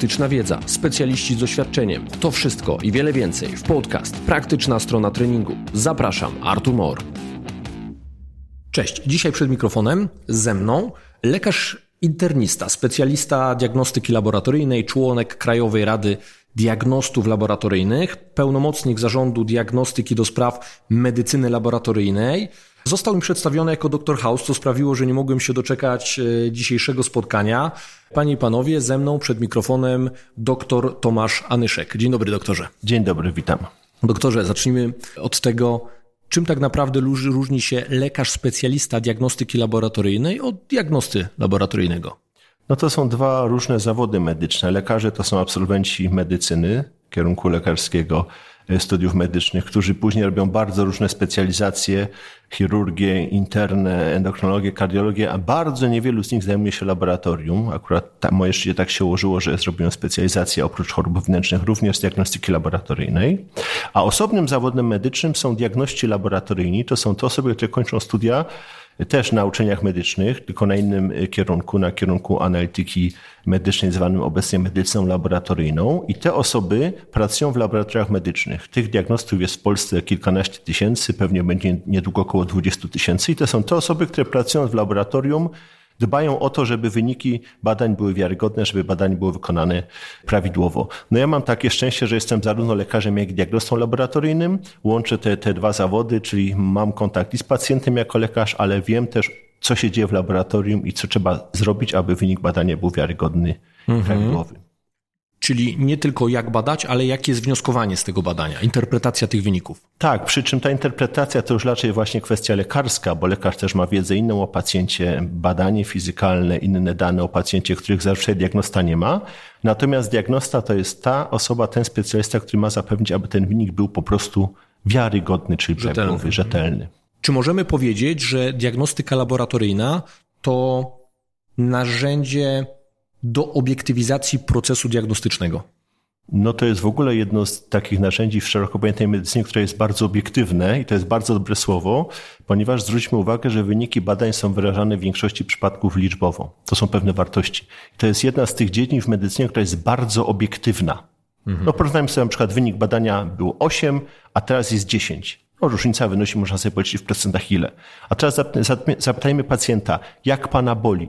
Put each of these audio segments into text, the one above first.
praktyczna wiedza, specjaliści z doświadczeniem. To wszystko i wiele więcej w podcast Praktyczna strona treningu. Zapraszam, Artur Mor. Cześć, dzisiaj przed mikrofonem ze mną lekarz internista, specjalista diagnostyki laboratoryjnej, członek Krajowej Rady Diagnostów Laboratoryjnych, pełnomocnik zarządu diagnostyki do spraw medycyny laboratoryjnej. Został mi przedstawiony jako doktor House, co sprawiło, że nie mogłem się doczekać e, dzisiejszego spotkania. Panie i panowie, ze mną przed mikrofonem doktor Tomasz Anyszek. Dzień dobry, doktorze. Dzień dobry, witam. Doktorze, zacznijmy od tego, czym tak naprawdę różni się lekarz specjalista diagnostyki laboratoryjnej od diagnosty laboratoryjnego. No to są dwa różne zawody medyczne. Lekarze to są absolwenci medycyny, kierunku lekarskiego, studiów medycznych, którzy później robią bardzo różne specjalizacje, chirurgię, interne, endokrinologię, kardiologię, a bardzo niewielu z nich zajmuje się laboratorium. Akurat tam moje życie tak się ułożyło, że zrobiłem specjalizację oprócz chorób wewnętrznych również z diagnostyki laboratoryjnej. A osobnym zawodem medycznym są diagności laboratoryjni. To są te osoby, które kończą studia też na uczelniach medycznych, tylko na innym y, kierunku, na kierunku analityki medycznej, zwanym obecnie medycyną laboratoryjną. I te osoby pracują w laboratoriach medycznych. Tych diagnostów jest w Polsce kilkanaście tysięcy, pewnie będzie niedługo około 20 tysięcy. I to są te osoby, które pracują w laboratorium, dbają o to, żeby wyniki badań były wiarygodne, żeby badania były wykonane prawidłowo. No ja mam takie szczęście, że jestem zarówno lekarzem, jak i diagnostą laboratoryjnym. Łączę te, te dwa zawody, czyli mam kontakt i z pacjentem jako lekarz, ale wiem też, co się dzieje w laboratorium i co trzeba zrobić, aby wynik badania był wiarygodny i mhm. prawidłowy. Czyli nie tylko jak badać, ale jakie jest wnioskowanie z tego badania, interpretacja tych wyników. Tak, przy czym ta interpretacja to już raczej właśnie kwestia lekarska, bo lekarz też ma wiedzę inną o pacjencie, badanie fizykalne, inne dane o pacjencie, których zawsze diagnosta nie ma. Natomiast diagnosta to jest ta osoba, ten specjalista, który ma zapewnić, aby ten wynik był po prostu wiarygodny, czyli rzetelny. rzetelny. Czy możemy powiedzieć, że diagnostyka laboratoryjna to narzędzie do obiektywizacji procesu diagnostycznego? No to jest w ogóle jedno z takich narzędzi w szeroko pojętej medycynie, które jest bardzo obiektywne i to jest bardzo dobre słowo, ponieważ zwróćmy uwagę, że wyniki badań są wyrażane w większości przypadków liczbowo. To są pewne wartości. To jest jedna z tych dziedzin w medycynie, która jest bardzo obiektywna. Mhm. No porównajmy sobie na przykład wynik badania był 8, a teraz jest 10. No, różnica wynosi, można sobie policzyć w procentach ile. A teraz zapytajmy pacjenta, jak pana boli?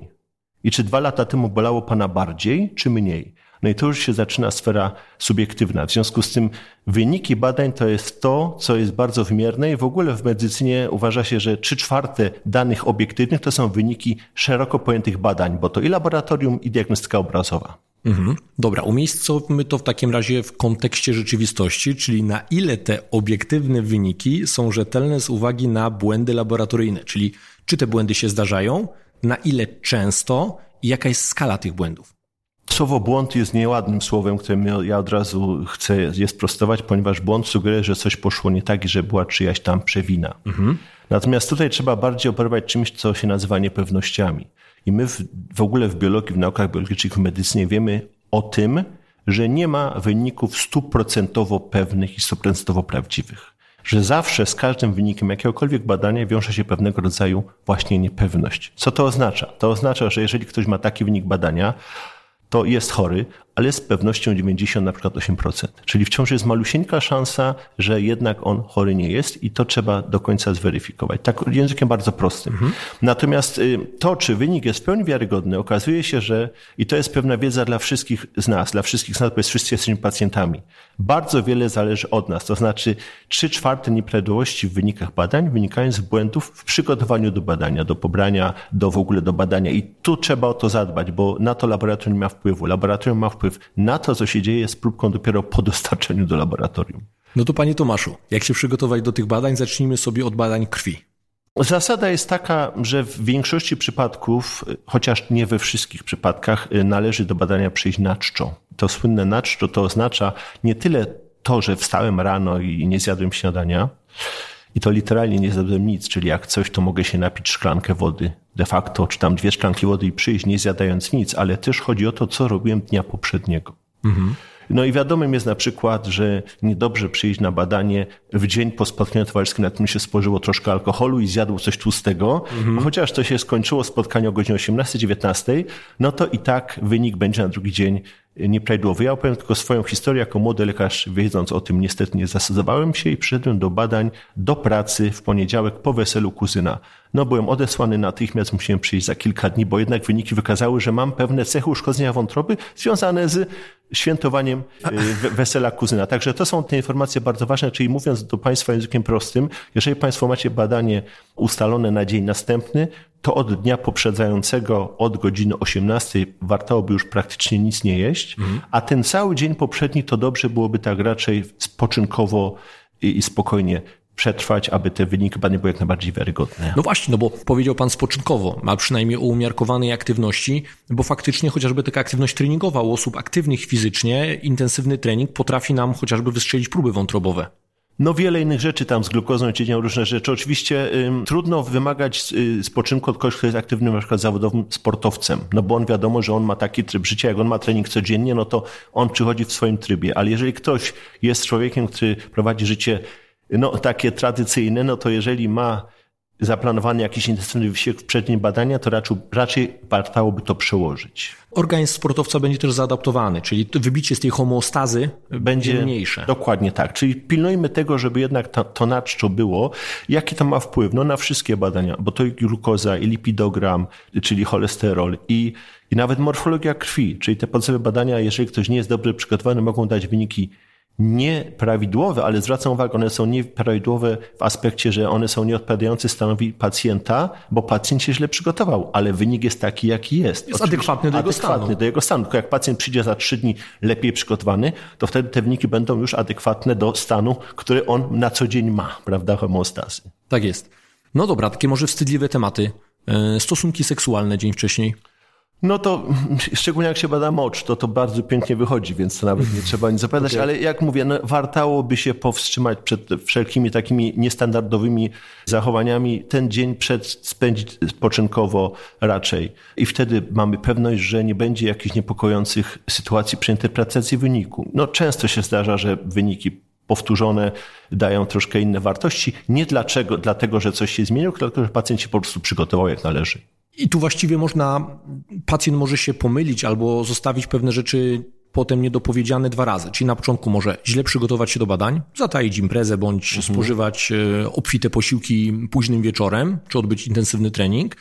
I czy dwa lata temu bolało Pana bardziej, czy mniej? No i to już się zaczyna sfera subiektywna. W związku z tym wyniki badań to jest to, co jest bardzo wymierne i w ogóle w medycynie uważa się, że trzy czwarte danych obiektywnych to są wyniki szeroko pojętych badań, bo to i laboratorium, i diagnostyka obrazowa. Mhm. Dobra, umiejscowmy to w takim razie w kontekście rzeczywistości, czyli na ile te obiektywne wyniki są rzetelne z uwagi na błędy laboratoryjne, czyli czy te błędy się zdarzają, na ile często i jaka jest skala tych błędów? Słowo błąd jest nieładnym słowem, którym ja od razu chcę je sprostować, ponieważ błąd sugeruje, że coś poszło nie tak i że była czyjaś tam przewina. Mhm. Natomiast tutaj trzeba bardziej operować czymś, co się nazywa niepewnościami. I my w, w ogóle w biologii, w naukach biologicznych, w medycynie wiemy o tym, że nie ma wyników stuprocentowo pewnych i stuprocentowo prawdziwych że zawsze z każdym wynikiem jakiegokolwiek badania wiąże się pewnego rodzaju właśnie niepewność. Co to oznacza? To oznacza, że jeżeli ktoś ma taki wynik badania, to jest chory, ale z pewnością 90 na przykład 8%. Czyli wciąż jest malusieńka szansa, że jednak on chory nie jest i to trzeba do końca zweryfikować. Tak językiem bardzo prostym. Mhm. Natomiast y, to, czy wynik jest w pełni wiarygodny, okazuje się, że i to jest pewna wiedza dla wszystkich z nas, dla wszystkich z nas, bo wszyscy jesteśmy pacjentami. Bardzo wiele zależy od nas. To znaczy trzy czwarte nieprawidłowości w wynikach badań wynikają z błędów w przygotowaniu do badania, do pobrania, do w ogóle do badania. I tu trzeba o to zadbać, bo na to laboratorium nie ma wpływu. Laboratorium ma wpływ wpływ na to, co się dzieje z próbką dopiero po dostarczeniu do laboratorium. No to panie Tomaszu, jak się przygotować do tych badań? Zacznijmy sobie od badań krwi. Zasada jest taka, że w większości przypadków, chociaż nie we wszystkich przypadkach, należy do badania przyjść na czczo. To słynne na czczo to oznacza nie tyle to, że wstałem rano i nie zjadłem śniadania, i to literalnie nie zjadłem nic, czyli jak coś, to mogę się napić szklankę wody de facto, czy tam dwie szklanki wody i przyjść, nie zjadając nic, ale też chodzi o to, co robiłem dnia poprzedniego. Mhm. No i wiadomym jest na przykład, że niedobrze przyjść na badanie w dzień po spotkaniu towarzyskim, na którym się spożyło troszkę alkoholu i zjadło coś tłustego, mhm. chociaż to się skończyło spotkanie o godzinie 18-19, no to i tak wynik będzie na drugi dzień nieprawidłowy. Ja opowiem tylko swoją historię. Jako młody lekarz, wiedząc o tym, niestety nie zastosowałem się i przyszedłem do badań, do pracy w poniedziałek po weselu kuzyna. No byłem odesłany natychmiast, musiałem przyjść za kilka dni, bo jednak wyniki wykazały, że mam pewne cechy uszkodzenia wątroby związane z świętowaniem y, wesela kuzyna. Także to są te informacje bardzo ważne, czyli mówiąc do Państwa językiem prostym, jeżeli Państwo macie badanie ustalone na dzień następny, to od dnia poprzedzającego, od godziny 18 wartałoby już praktycznie nic nie jeść, mhm. a ten cały dzień poprzedni to dobrze byłoby tak raczej spoczynkowo i spokojnie przetrwać, aby te wyniki badań były jak najbardziej wiarygodne. No właśnie, no bo powiedział Pan spoczynkowo, a przynajmniej o umiarkowanej aktywności, bo faktycznie chociażby taka aktywność treningowa u osób aktywnych fizycznie, intensywny trening potrafi nam chociażby wystrzelić próby wątrobowe. No wiele innych rzeczy tam z glukozą dzieją różne rzeczy. Oczywiście ym, trudno wymagać y, spoczynku od kogoś, kto jest aktywnym na przykład zawodowym sportowcem, no bo on wiadomo, że on ma taki tryb życia, jak on ma trening codziennie, no to on przychodzi w swoim trybie. Ale jeżeli ktoś jest człowiekiem, który prowadzi życie no, takie tradycyjne, no to jeżeli ma zaplanowany jakiś intensywny wysiłek w przednim badania, to raczej, raczej wartałoby to przełożyć. Organizm sportowca będzie też zaadaptowany, czyli wybicie z tej homeostazy będzie mniejsze. Dokładnie tak. Czyli pilnujmy tego, żeby jednak to, to naczczo było. Jaki to ma wpływ? No na wszystkie badania, bo to i glukoza, i lipidogram, czyli cholesterol, i, i nawet morfologia krwi, czyli te podstawowe badania, jeżeli ktoś nie jest dobrze przygotowany, mogą dać wyniki nieprawidłowe, ale zwracam uwagę, one są nieprawidłowe w aspekcie, że one są nieodpowiadające stanowi pacjenta, bo pacjent się źle przygotował, ale wynik jest taki, jaki jest. Jest adekwatny do jego adekwatny stanu. do jego stanu. Tylko jak pacjent przyjdzie za trzy dni lepiej przygotowany, to wtedy te wyniki będą już adekwatne do stanu, który on na co dzień ma, prawda, homeostazy. Tak jest. No dobra, takie może wstydliwe tematy. E, stosunki seksualne dzień wcześniej. No to szczególnie jak się bada mocz, to to bardzo pięknie wychodzi, więc to nawet nie trzeba nic zapytać, okay. ale jak mówię, no, wartałoby się powstrzymać przed wszelkimi takimi niestandardowymi zachowaniami. Ten dzień przed spędzić spoczynkowo raczej. I wtedy mamy pewność, że nie będzie jakichś niepokojących sytuacji przy interpretacji wyniku. No często się zdarza, że wyniki powtórzone dają troszkę inne wartości. Nie dlaczego, dlatego, że coś się zmieniło, tylko że pacjent się po prostu przygotował jak należy. I tu właściwie można, pacjent może się pomylić albo zostawić pewne rzeczy potem niedopowiedziane dwa razy. Czyli na początku może źle przygotować się do badań, zataić imprezę bądź mhm. spożywać e, obfite posiłki późnym wieczorem, czy odbyć intensywny trening.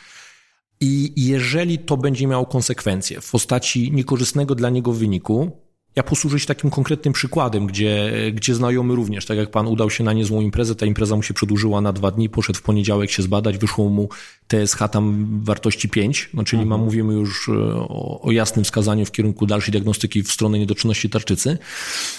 I jeżeli to będzie miało konsekwencje w postaci niekorzystnego dla niego wyniku, ja posłużę się takim konkretnym przykładem, gdzie, gdzie znajomy również, tak jak pan udał się na niezłą imprezę, ta impreza mu się przedłużyła na dwa dni, poszedł w poniedziałek się zbadać, wyszło mu TSH tam wartości 5, no czyli mhm. ma, mówimy już e, o, o, jasnym wskazaniu w kierunku dalszej diagnostyki w stronę niedoczynności tarczycy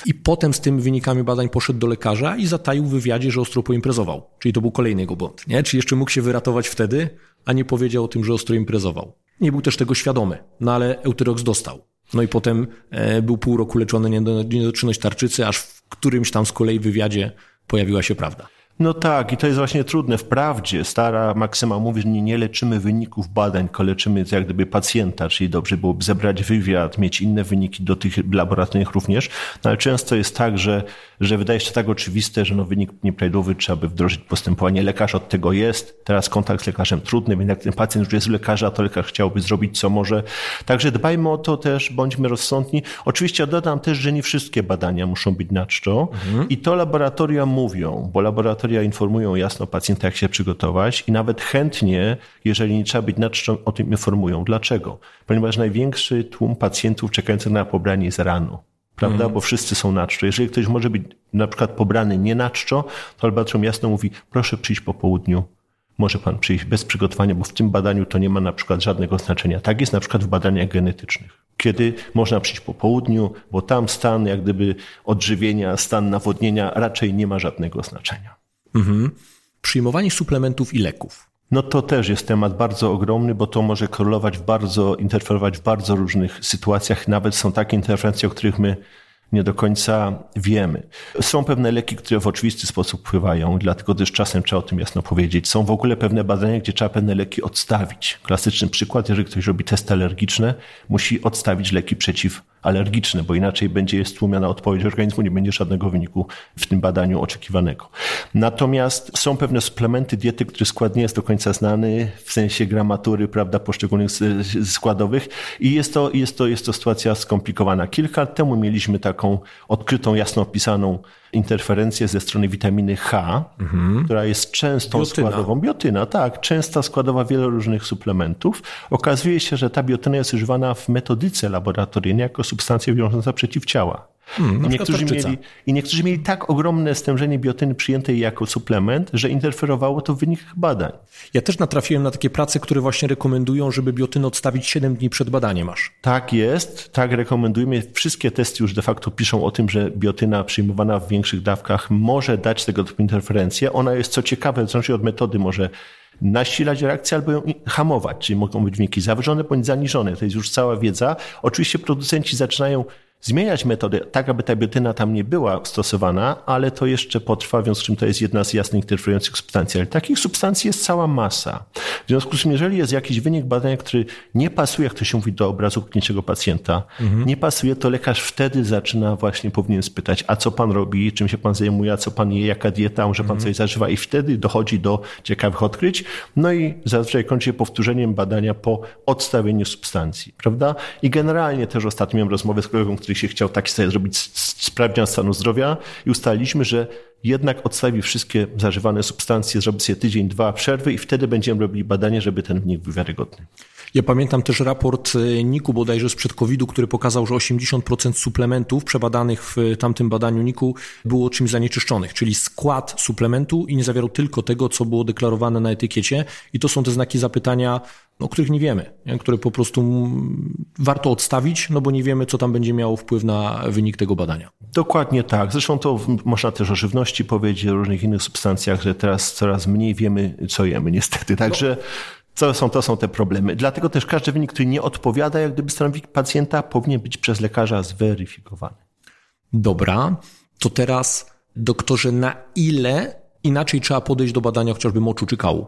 i potem z tymi wynikami badań poszedł do lekarza i zataił w wywiadzie, że ostro poimprezował. Czyli to był kolejny jego błąd, nie? Czy jeszcze mógł się wyratować wtedy, a nie powiedział o tym, że ostro imprezował. Nie był też tego świadomy, no ale Eutyrox dostał. No i potem e, był pół roku leczony niedoczynność tarczycy, aż w którymś tam z kolei wywiadzie pojawiła się prawda. No tak, i to jest właśnie trudne. Wprawdzie stara maksyma mówi, że nie, nie leczymy wyników badań, tylko leczymy jak gdyby pacjenta, czyli dobrze byłoby zebrać wywiad, mieć inne wyniki do tych laboratoryjnych również, no ale często jest tak, że, że wydaje się tak oczywiste, że no wynik nieprawidłowy, trzeba by wdrożyć postępowanie. Lekarz od tego jest, teraz kontakt z lekarzem trudny, więc jak ten pacjent już jest u lekarza, to lekarz chciałby zrobić co może. Także dbajmy o to też, bądźmy rozsądni. Oczywiście dodam też, że nie wszystkie badania muszą być na czczo mhm. i to laboratoria mówią, bo laboratoria informują jasno pacjenta, jak się przygotować i nawet chętnie, jeżeli nie trzeba być na czczo, o tym informują. Dlaczego? Ponieważ największy tłum pacjentów czekających na pobranie jest rano. Prawda? Mm. Bo wszyscy są na czczo. Jeżeli ktoś może być na przykład pobrany nie na czczo, to laboratorium jasno mówi, proszę przyjść po południu, może pan przyjść bez przygotowania, bo w tym badaniu to nie ma na przykład żadnego znaczenia. Tak jest na przykład w badaniach genetycznych, kiedy można przyjść po południu, bo tam stan jak gdyby odżywienia, stan nawodnienia raczej nie ma żadnego znaczenia. Mhm. Przyjmowanie suplementów i leków. No to też jest temat bardzo ogromny, bo to może korelować w bardzo, interferować w bardzo różnych sytuacjach. Nawet są takie interwencje, o których my nie do końca wiemy. Są pewne leki, które w oczywisty sposób wpływają, dlatego też czasem trzeba o tym jasno powiedzieć. Są w ogóle pewne badania, gdzie trzeba pewne leki odstawić. Klasyczny przykład, jeżeli ktoś robi testy alergiczne, musi odstawić leki przeciw alergiczne, bo inaczej będzie stłumiona odpowiedź organizmu, nie będzie żadnego wyniku w tym badaniu oczekiwanego. Natomiast są pewne suplementy diety, których skład nie jest do końca znany w sensie gramatury, prawda, poszczególnych składowych i jest to, jest to, jest to sytuacja skomplikowana. Kilka lat temu mieliśmy taką odkrytą, jasno opisaną interferencję ze strony witaminy H, mhm. która jest częstą biotyna. składową, biotyna, tak, częsta składowa wielu różnych suplementów. Okazuje się, że ta biotyna jest używana w metodyce laboratoryjnej jako substancja wiążąca przeciwciała. Hmm, I, niektórzy mieli, I niektórzy mieli tak ogromne stężenie biotyny przyjętej jako suplement, że interferowało to w wynikach badań. Ja też natrafiłem na takie prace, które właśnie rekomendują, żeby biotynę odstawić 7 dni przed badaniem aż. Tak jest, tak rekomendujemy. Wszystkie testy już de facto piszą o tym, że biotyna przyjmowana w większych dawkach może dać tego typu interferencję. Ona jest, co ciekawe, w zależności od metody, może nasilać reakcję albo ją hamować, czyli mogą być wyniki zawyżone bądź zaniżone. To jest już cała wiedza. Oczywiście producenci zaczynają zmieniać metodę tak, aby ta biotyna tam nie była stosowana, ale to jeszcze potrwa, w związku z czym to jest jedna z jasnych interferujących substancji. Ale takich substancji jest cała masa. W związku z tym, jeżeli jest jakiś wynik badania, który nie pasuje, jak to się mówi, do obrazu klinicznego pacjenta, mhm. nie pasuje, to lekarz wtedy zaczyna właśnie, powinien spytać, a co pan robi, czym się pan zajmuje, a co pan je, jaka dieta, może pan mhm. coś zażywa i wtedy dochodzi do ciekawych odkryć. No i zazwyczaj kończy się powtórzeniem badania po odstawieniu substancji, prawda? I generalnie też ostatnio miałem rozmowę z kolegą, który się chciał taki sobie zrobić sprawdzian stanu zdrowia i ustaliliśmy, że jednak odstawi wszystkie zażywane substancje, zrobi sobie tydzień, dwa przerwy i wtedy będziemy robili badanie, żeby ten wynik był wiarygodny. Ja pamiętam też raport e, NIK-u bodajże sprzed COVID-u, który pokazał, że 80% suplementów przebadanych w tamtym badaniu NIK-u było czymś zanieczyszczonych, czyli skład suplementu i nie zawierał tylko tego, co było deklarowane na etykiecie. I to są te znaki zapytania, o których nie wiemy, nie? które po prostu warto odstawić, no bo nie wiemy, co tam będzie miało wpływ na wynik tego badania. Dokładnie tak. Zresztą to można też o żywności powiedzieć, o różnych innych substancjach, że teraz coraz mniej wiemy, co jemy, niestety. Także no. To są, to są te problemy. Dlatego też każdy wynik, który nie odpowiada jak gdyby stanowisk pacjenta, powinien być przez lekarza zweryfikowany. Dobra, to teraz doktorze, na ile inaczej trzeba podejść do badania chociażby moczu czy kału?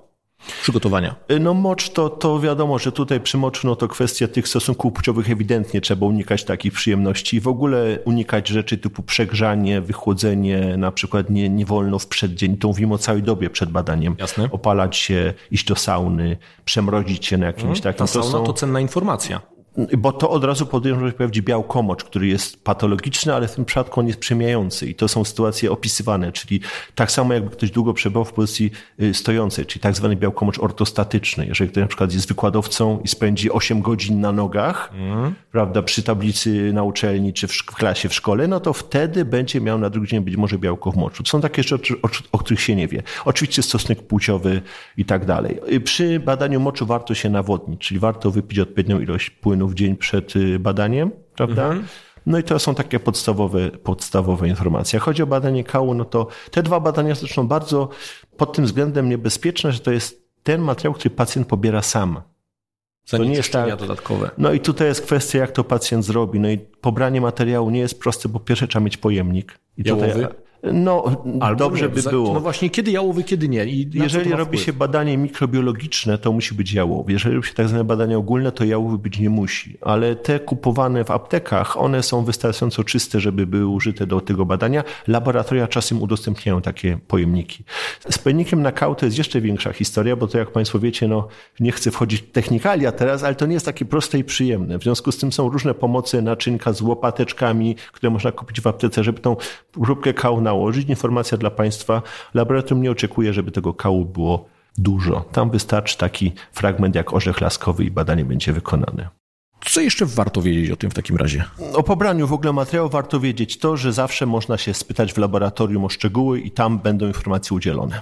Przygotowania? Y, no mocz to, to wiadomo, że tutaj przy moczu no to kwestia tych stosunków płciowych ewidentnie trzeba unikać takich przyjemności. W ogóle unikać rzeczy typu przegrzanie, wychłodzenie, na przykład nie, nie wolno w przeddzień. To mówimy o całej dobie przed badaniem. Jasne. Opalać się, iść do sauny, przemrozić się na jakimś hmm, takim... Ta sauna to, są... to cenna informacja bo to od razu podejrzewam, że się pojawi białkomocz, który jest patologiczny, ale w tym przypadku on jest przemiający i to są sytuacje opisywane, czyli tak samo jakby ktoś długo przebywał w pozycji y, stojącej, czyli tak zwany białkomocz ortostatyczny. Jeżeli ktoś na przykład jest wykładowcą i spędzi 8 godzin na nogach, mm. prawda, przy tablicy na uczelni czy w klasie w szkole, no to wtedy będzie miał na drugi dzień być może białko w moczu. To są takie rzeczy, o, o których się nie wie. Oczywiście stosunek płciowy i tak dalej. Y, przy badaniu moczu warto się nawodnić, czyli warto wypić odpowiednią ilość płynu w dzień przed y, badaniem, prawda? Mhm. No i to są takie podstawowe, podstawowe informacje. Jak chodzi o badanie kału, no to te dwa badania są bardzo pod tym względem niebezpieczne, że to jest ten materiał, który pacjent pobiera sam. To nie jest tak. dodatkowe. No i tutaj jest kwestia, jak to pacjent zrobi. No i pobranie materiału nie jest proste, bo pierwsze trzeba mieć pojemnik. I Jałowy? tutaj no, Albo dobrze nie, by było. No właśnie, kiedy jałowy, kiedy nie. I Jeżeli robi wpływ? się badanie mikrobiologiczne, to musi być jałowy. Jeżeli robi się tak zwane badania ogólne, to jałowy być nie musi. Ale te kupowane w aptekach, one są wystarczająco czyste, żeby były użyte do tego badania. Laboratoria czasem udostępniają takie pojemniki. Z pojemnikiem na kał to jest jeszcze większa historia, bo to jak Państwo wiecie, no nie chcę wchodzić w technikalia teraz, ale to nie jest takie proste i przyjemne. W związku z tym są różne pomocy, naczynka z łopateczkami, które można kupić w aptece, żeby tą próbkę kału na nałożyć. Informacja dla Państwa, laboratorium nie oczekuje, żeby tego kału było dużo. Tam wystarczy taki fragment jak orzech laskowy i badanie będzie wykonane. Co jeszcze warto wiedzieć o tym w takim razie? O pobraniu w ogóle materiału warto wiedzieć to, że zawsze można się spytać w laboratorium o szczegóły i tam będą informacje udzielone.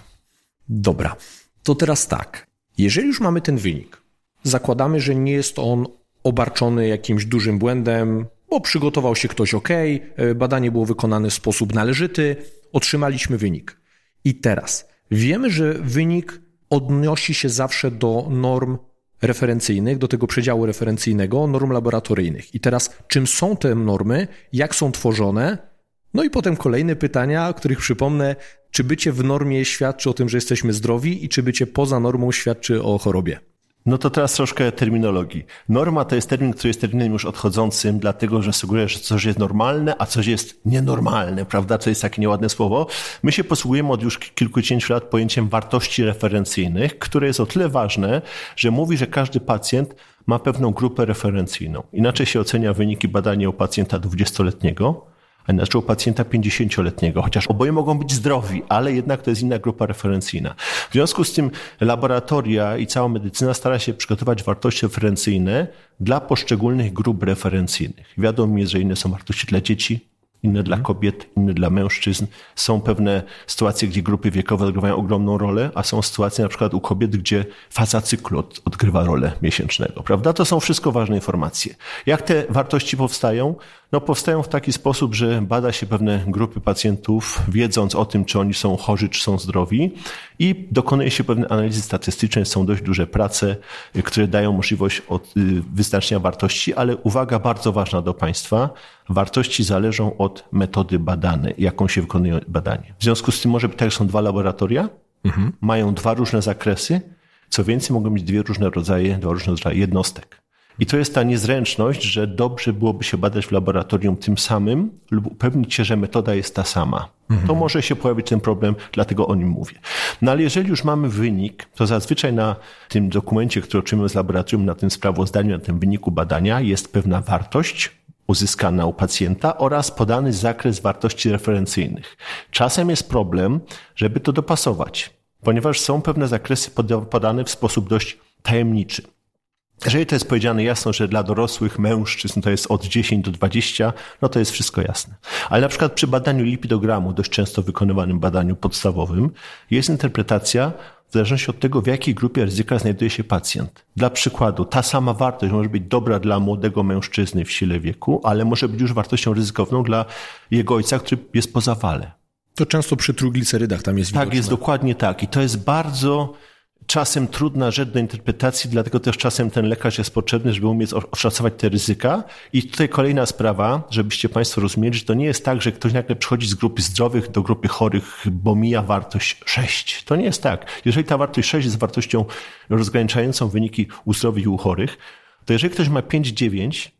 Dobra, to teraz tak. Jeżeli już mamy ten wynik, zakładamy, że nie jest on obarczony jakimś dużym błędem, bo przygotował się ktoś ok, e, badanie było wykonane w sposób należyty, otrzymaliśmy wynik. I teraz wiemy, że wynik odnosi się zawsze do norm referencyjnych, do tego przedziału referencyjnego, norm laboratoryjnych. I teraz, czym są te normy, jak są tworzone? No i potem kolejne pytania, których przypomnę, czy bycie w normie świadczy o tym, że jesteśmy zdrowi i czy bycie poza normą świadczy o chorobie? No to teraz troszkę terminologii. Norma to jest termin, który jest terminem już odchodzącym, dlatego że sugeruje, że coś jest normalne, a coś jest nienormalne, prawda? To jest takie nieładne słowo. My się posługujemy od już kilkudziesięciu lat pojęciem wartości referencyjnych, które jest o tyle ważne, że mówi, że każdy pacjent ma pewną grupę referencyjną. Inaczej się ocenia wyniki badania u pacjenta 20-letniego, a inaczej u pacjenta 50-letniego, chociaż oboje mogą być zdrowi, ale jednak to jest inna grupa referencyjna. W związku z tym laboratoria i cała medycyna stara się przygotować wartości referencyjne dla poszczególnych grup referencyjnych. Wiadomo jest, że inne są wartości dla dzieci, inne dla kobiet, inne dla mężczyzn. Są pewne sytuacje, gdzie grupy wiekowe odgrywają ogromną rolę, a są sytuacje na przykład u kobiet, gdzie faza cyklu odgrywa rolę miesięcznego, prawda? To są wszystko ważne informacje. Jak te wartości powstają? No powstają w taki sposób, że bada się pewne grupy pacjentów, wiedząc o tym, czy oni są chorzy, czy są zdrowi i dokonuje się pewne analizy statystyczne. Są dość duże prace, które dają możliwość od, y, wyznaczenia wartości, ale uwaga bardzo ważna do Państwa, wartości zależą od metody badanej, jaką się wykonuje badanie. W związku z tym może być tak, że są dwa laboratoria, mhm. mają dwa różne zakresy, co więcej mogą mieć dwie różne rodzaje, dwa różne rodzaje jednostek. I to jest ta niezręczność, że dobrze byłoby się badać w laboratorium tym samym lub upewnić się, że metoda jest ta sama. Mhm. To może się pojawić ten problem, dlatego o nim mówię. No ale jeżeli już mamy wynik, to zazwyczaj na tym dokumencie, który otrzymujemy z laboratorium, na tym sprawozdaniu, na tym wyniku badania jest pewna wartość, uzyskana u pacjenta oraz podany zakres wartości referencyjnych. Czasem jest problem, żeby to dopasować, ponieważ są pewne zakresy podane w sposób dość tajemniczy. Jeżeli to jest powiedziane jasno, że dla dorosłych mężczyzn to jest od 10 do 20, no to jest wszystko jasne. Ale na przykład przy badaniu lipidogramu, dość często wykonywanym badaniu podstawowym, jest interpretacja w zależności od tego, w jakiej grupie ryzyka znajduje się pacjent. Dla przykładu, ta sama wartość może być dobra dla młodego mężczyzny w sile wieku, ale może być już wartością ryzykowną dla jego ojca, który jest po zawale. To często przy trójglicerydach tam jest Tak, widoczne. jest dokładnie tak. I to jest bardzo czasem trudna rzecz do interpretacji, dlatego też czasem ten lekarz jest potrzebny, żeby umieć oszacować te ryzyka. I tutaj kolejna sprawa, żebyście Państwo rozumieli, że to nie jest tak, że ktoś nagle przychodzi z grupy zdrowych do grupy chorych, bo mija wartość 6. To nie jest tak. Jeżeli ta wartość 6 jest wartością rozgraniczającą wyniki u zdrowych i u chorych, to jeżeli ktoś ma 5-9,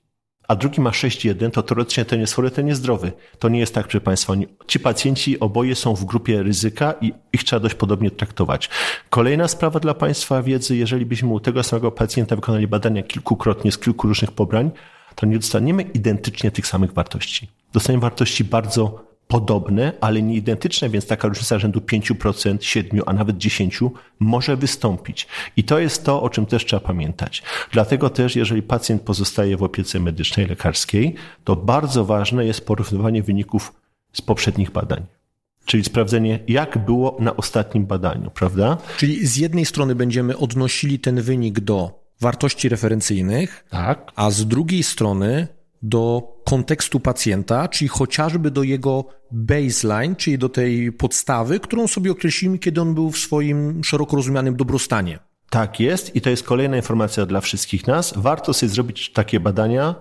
a drugi ma 6,1, to teoretycznie ten jest chory, ten jest zdrowy. To nie jest tak, proszę Państwa. Ci pacjenci oboje są w grupie ryzyka i ich trzeba dość podobnie traktować. Kolejna sprawa dla Państwa wiedzy, jeżeli byśmy u tego samego pacjenta wykonali badania kilkukrotnie z kilku różnych pobrań, to nie dostaniemy identycznie tych samych wartości. Dostaniemy wartości bardzo podobne, ale nie identyczne, więc taka różnica rzędu 5%, 7%, a nawet 10% może wystąpić. I to jest to, o czym też trzeba pamiętać. Dlatego też, jeżeli pacjent pozostaje w opiece medycznej, lekarskiej, to bardzo ważne jest porównywanie wyników z poprzednich badań. Czyli sprawdzenie, jak było na ostatnim badaniu, prawda? Czyli z jednej strony będziemy odnosili ten wynik do wartości referencyjnych, tak. a z drugiej strony do kontekstu pacjenta, czyli chociażby do jego baseline, czyli do tej podstawy, którą sobie określimy, kiedy on był w swoim szeroko rozumianym dobrostanie. Tak jest i to jest kolejna informacja dla wszystkich nas. Warto sobie zrobić takie badania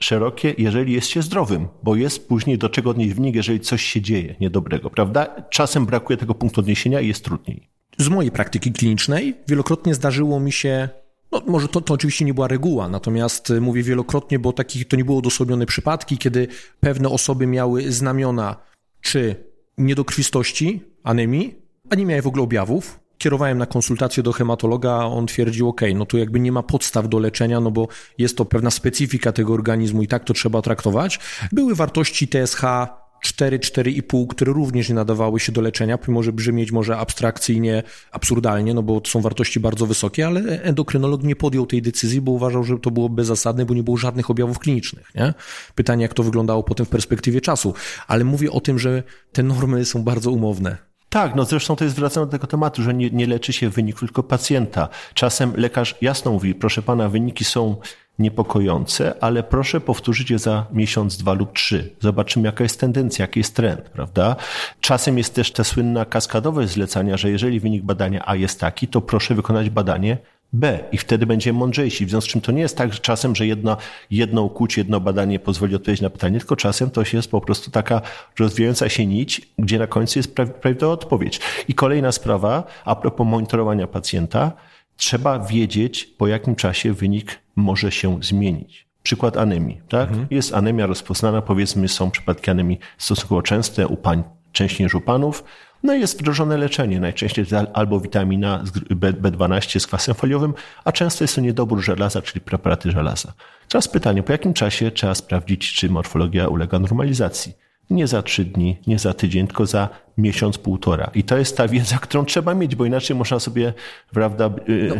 szerokie, jeżeli jest się zdrowym, bo jest później do czego odnieść wynik, jeżeli coś się dzieje niedobrego, prawda? Czasem brakuje tego punktu odniesienia i jest trudniej. Z mojej praktyki klinicznej wielokrotnie zdarzyło mi się no, może to, to oczywiście nie była reguła, natomiast y, mówię wielokrotnie, bo takich to nie było odosobnione przypadki, kiedy pewne osoby miały znamiona czy niedokrwistości, anemii, a nie miały w ogóle objawów. Kierowałem na konsultację do hematologa, on twierdził, ok, no tu jakby nie ma podstaw do leczenia, no bo jest to pewna specyfika tego organizmu i tak to trzeba traktować. Były wartości TSH 4, 4,5, które również nie nadawały się do leczenia, pomimo że brzmieć może abstrakcyjnie, absurdalnie, no bo to są wartości bardzo wysokie, ale endokrynolog nie podjął tej decyzji, bo uważał, że to było bezzasadne, bo nie było żadnych objawów klinicznych. Nie? Pytanie, jak to wyglądało potem w perspektywie czasu. Ale mówię o tym, że te normy są bardzo umowne. Tak, no zresztą to jest wracane do tego tematu, że nie, nie leczy się wyniku tylko pacjenta. Czasem lekarz jasno mówi, proszę pana, wyniki są niepokojące, ale proszę powtórzyć je za miesiąc, dwa lub trzy. Zobaczymy, jaka jest tendencja, jaki jest trend, prawda? Czasem jest też ta słynna kaskadowość zlecania, że jeżeli wynik badania A jest taki, to proszę wykonać badanie B i wtedy będziemy mądrzejsi. W związku z czym to nie jest tak że czasem, że jedno, jedno ukucie, jedno badanie pozwoli odpowiedzieć na pytanie, tylko czasem to jest po prostu taka rozwijająca się nić, gdzie na końcu jest prawidłowa odpowiedź. I kolejna sprawa, a propos monitorowania pacjenta, trzeba wiedzieć, po jakim czasie wynik może się zmienić. Przykład anemii, tak? Mhm. Jest anemia rozpoznana, powiedzmy, są przypadki anemii stosunkowo częste u pań, częściej niż u panów. No i jest wdrożone leczenie, najczęściej albo witamina B12 z kwasem foliowym, a często jest to niedobór żelaza, czyli preparaty żelaza. Teraz pytanie, po jakim czasie trzeba sprawdzić, czy morfologia ulega normalizacji? Nie za trzy dni, nie za tydzień, tylko za miesiąc, półtora. I to jest ta wiedza, którą trzeba mieć, bo inaczej można sobie, prawda, y,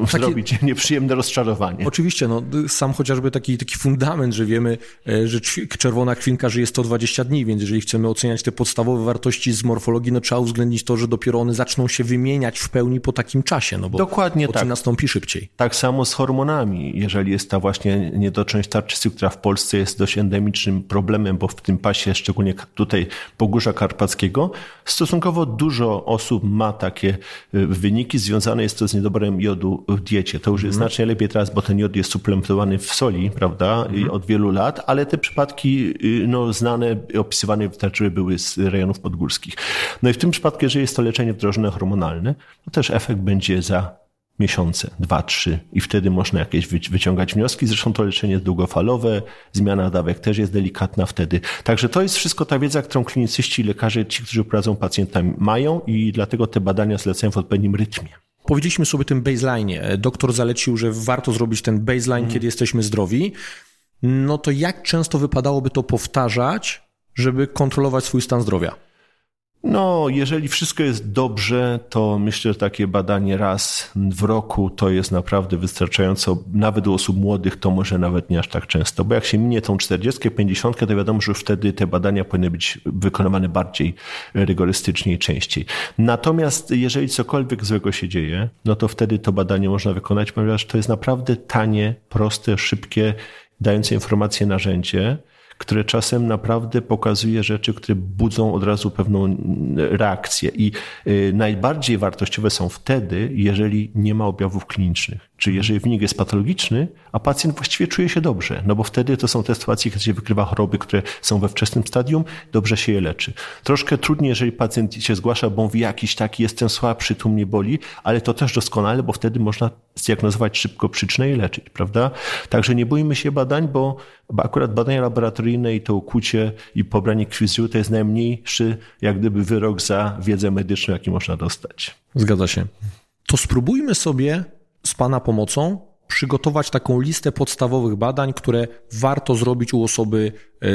no, zrobić takie... nieprzyjemne rozczarowanie. Oczywiście, no, sam chociażby taki, taki fundament, że wiemy, e, że czerwona krwinka żyje 120 dni, więc jeżeli chcemy oceniać te podstawowe wartości z morfologii, no trzeba uwzględnić to, że dopiero one zaczną się wymieniać w pełni po takim czasie, no bo Dokładnie tak. nastąpi szybciej. Tak samo z hormonami. Jeżeli jest ta właśnie niedoczynność tarczycy, która w Polsce jest dość endemicznym problemem, bo w tym pasie, szczególnie tutaj Pogórza Karpackiego, stosunkowo dużo osób ma takie y, wyniki. Związane jest to z niedoborem jodu w diecie. To już jest mm. znacznie lepiej teraz, bo ten jod jest suplementowany w soli, prawda, mm. od wielu lat, ale te przypadki y, no, znane, opisywane wystarczyły były z rejonów podgórskich. No i w tym przypadku, jeżeli jest to leczenie wdrożone hormonalne, to też efekt będzie za miesiące, dwa, trzy i wtedy można jakieś wyciągać wnioski. Zresztą to leczenie jest długofalowe, zmiana dawek też jest delikatna wtedy. Także to jest wszystko ta wiedza, którą klinicyści i lekarze, ci, którzy prowadzą pacjentami mają i dlatego te badania zlecają w odpowiednim rytmie. Powiedzieliśmy sobie o tym baseline. Doktor zalecił, że warto zrobić ten baseline, mm. kiedy jesteśmy zdrowi. No to jak często wypadałoby to powtarzać, żeby kontrolować swój stan zdrowia? No, jeżeli wszystko jest dobrze, to myślę, że takie badanie raz w roku to jest naprawdę wystarczająco. Nawet u osób młodych to może nawet nie aż tak często, bo jak się minie tą 40, 50, to wiadomo, że wtedy te badania powinny być wykonywane bardziej rygorystycznie i częściej. Natomiast jeżeli cokolwiek złego się dzieje, no to wtedy to badanie można wykonać, ponieważ to jest naprawdę tanie, proste, szybkie, dające informacje narzędzie które czasem naprawdę pokazuje rzeczy, które budzą od razu pewną reakcję. I y, najbardziej wartościowe są wtedy, jeżeli nie ma objawów klinicznych. Czyli jeżeli wynik jest patologiczny, a pacjent właściwie czuje się dobrze, no bo wtedy to są te sytuacje, kiedy się wykrywa choroby, które są we wczesnym stadium, dobrze się je leczy. Troszkę trudniej, jeżeli pacjent się zgłasza, bo mówi jakiś taki, jestem słabszy, tu mnie boli, ale to też doskonale, bo wtedy można zdiagnozować szybko przyczynę i leczyć, prawda? Także nie bójmy się badań, bo, bo akurat badania laboratoryjne i to ukłucie i pobranie krwi z to jest najmniejszy, jak gdyby wyrok za wiedzę medyczną, jaki można dostać. Zgadza się. To spróbujmy sobie z Pana pomocą przygotować taką listę podstawowych badań, które warto zrobić u osoby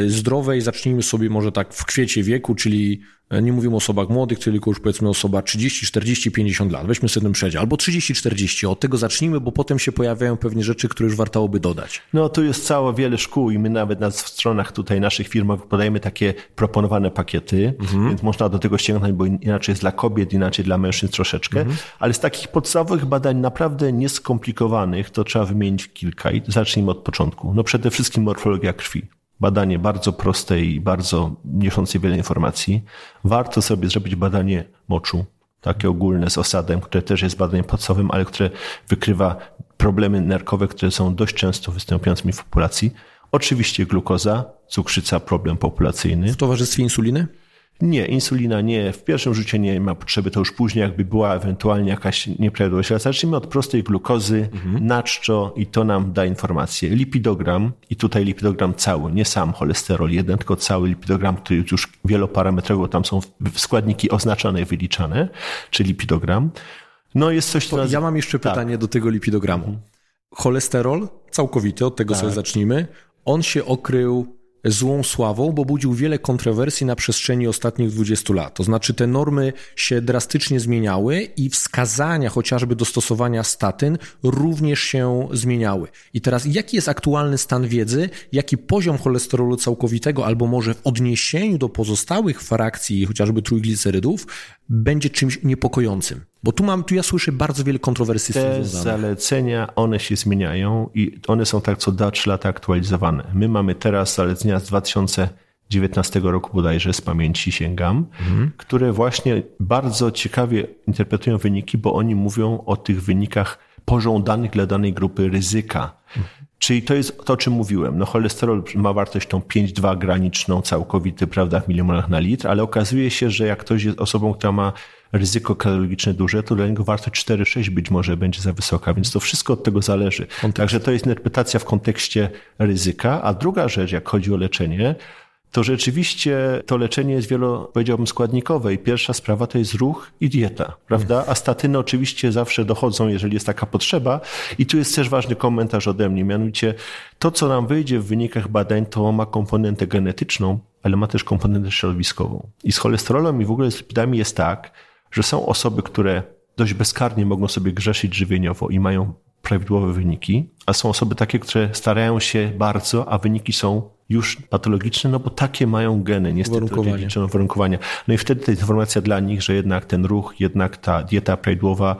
zdrowej. Zacznijmy sobie może tak w kwiecie wieku, czyli E, nie mówimy o osobach młodych, tylko już powiedzmy osoba 30, 40, 50 lat. Weźmy sobie ten przedział. Albo 30, 40. Od tego zacznijmy, bo potem się pojawiają pewnie rzeczy, które już wartałoby dodać. No tu jest całe wiele szkół i my nawet na stronach tutaj naszych firm podajemy takie proponowane pakiety, mhm. więc można do tego sięgnąć, bo inaczej jest dla kobiet, inaczej dla mężczyzn troszeczkę. Mhm. Ale z takich podstawowych badań naprawdę nieskomplikowanych to trzeba wymienić kilka i zacznijmy od początku. No przede wszystkim morfologia krwi badanie bardzo proste i bardzo niosące wiele informacji. Warto sobie zrobić badanie moczu, takie ogólne z osadem, które też jest badaniem podstawowym, ale które wykrywa problemy nerkowe, które są dość często występującymi w populacji. Oczywiście glukoza, cukrzyca, problem populacyjny. W towarzystwie insuliny? Nie, insulina nie. W pierwszym rzucie nie ma potrzeby, to już później jakby była ewentualnie jakaś nieprawidłowość. Ale zacznijmy od prostej glukozy, mhm. naczczo i to nam da informację. Lipidogram i tutaj lipidogram cały, nie sam cholesterol jeden, tylko cały lipidogram, który już wieloparametrowo, tam są składniki oznaczone i wyliczane, czyli lipidogram. No jest coś, co... Ja mam jeszcze tak. pytanie do tego lipidogramu. Mhm. Cholesterol całkowity, od tego tak. sobie zacznijmy. On się okrył złą sławą, bo budził wiele kontrowersji na przestrzeni ostatnich 20 lat. To znaczy te normy się drastycznie zmieniały i wskazania chociażby do stosowania statyn również się zmieniały. I teraz jaki jest aktualny stan wiedzy, jaki poziom cholesterolu całkowitego albo może w odniesieniu do pozostałych frakcji chociażby trójglicerydów będzie czymś niepokojącym? Bo tu mam, tu ja słyszę bardzo wiele kontrowersji Te zalecenia, one się zmieniają i one są tak co 2-3 lata aktualizowane. My mamy teraz zalecenia z 2019 roku bodajże, z pamięci sięgam, mhm. które właśnie bardzo ciekawie interpretują wyniki, bo oni mówią o tych wynikach pożądanych dla danej grupy ryzyka. Mhm. Czyli to jest to, o czym mówiłem. No cholesterol ma wartość tą 5,2 graniczną, całkowity, prawda, w milimolach na litr, ale okazuje się, że jak ktoś jest osobą, która ma ryzyko kardiologiczne duże, to dla niego wartość 4,6 być może będzie za wysoka, więc to wszystko od tego zależy. Kontekst. Także to jest interpretacja w kontekście ryzyka. A druga rzecz, jak chodzi o leczenie, to rzeczywiście to leczenie jest wielo, powiedziałbym, składnikowe i pierwsza sprawa to jest ruch i dieta, prawda? A statyny oczywiście zawsze dochodzą, jeżeli jest taka potrzeba i tu jest też ważny komentarz ode mnie, mianowicie to, co nam wyjdzie w wynikach badań, to ma komponentę genetyczną, ale ma też komponentę środowiskową. I z cholesterolem i w ogóle z lipidami jest tak, że są osoby, które dość bezkarnie mogą sobie grzeszyć żywieniowo i mają prawidłowe wyniki, a są osoby takie, które starają się bardzo, a wyniki są już patologiczne, no bo takie mają geny, niestety dziedziczone warunkowania. No i wtedy ta informacja dla nich, że jednak ten ruch, jednak ta dieta prawidłowa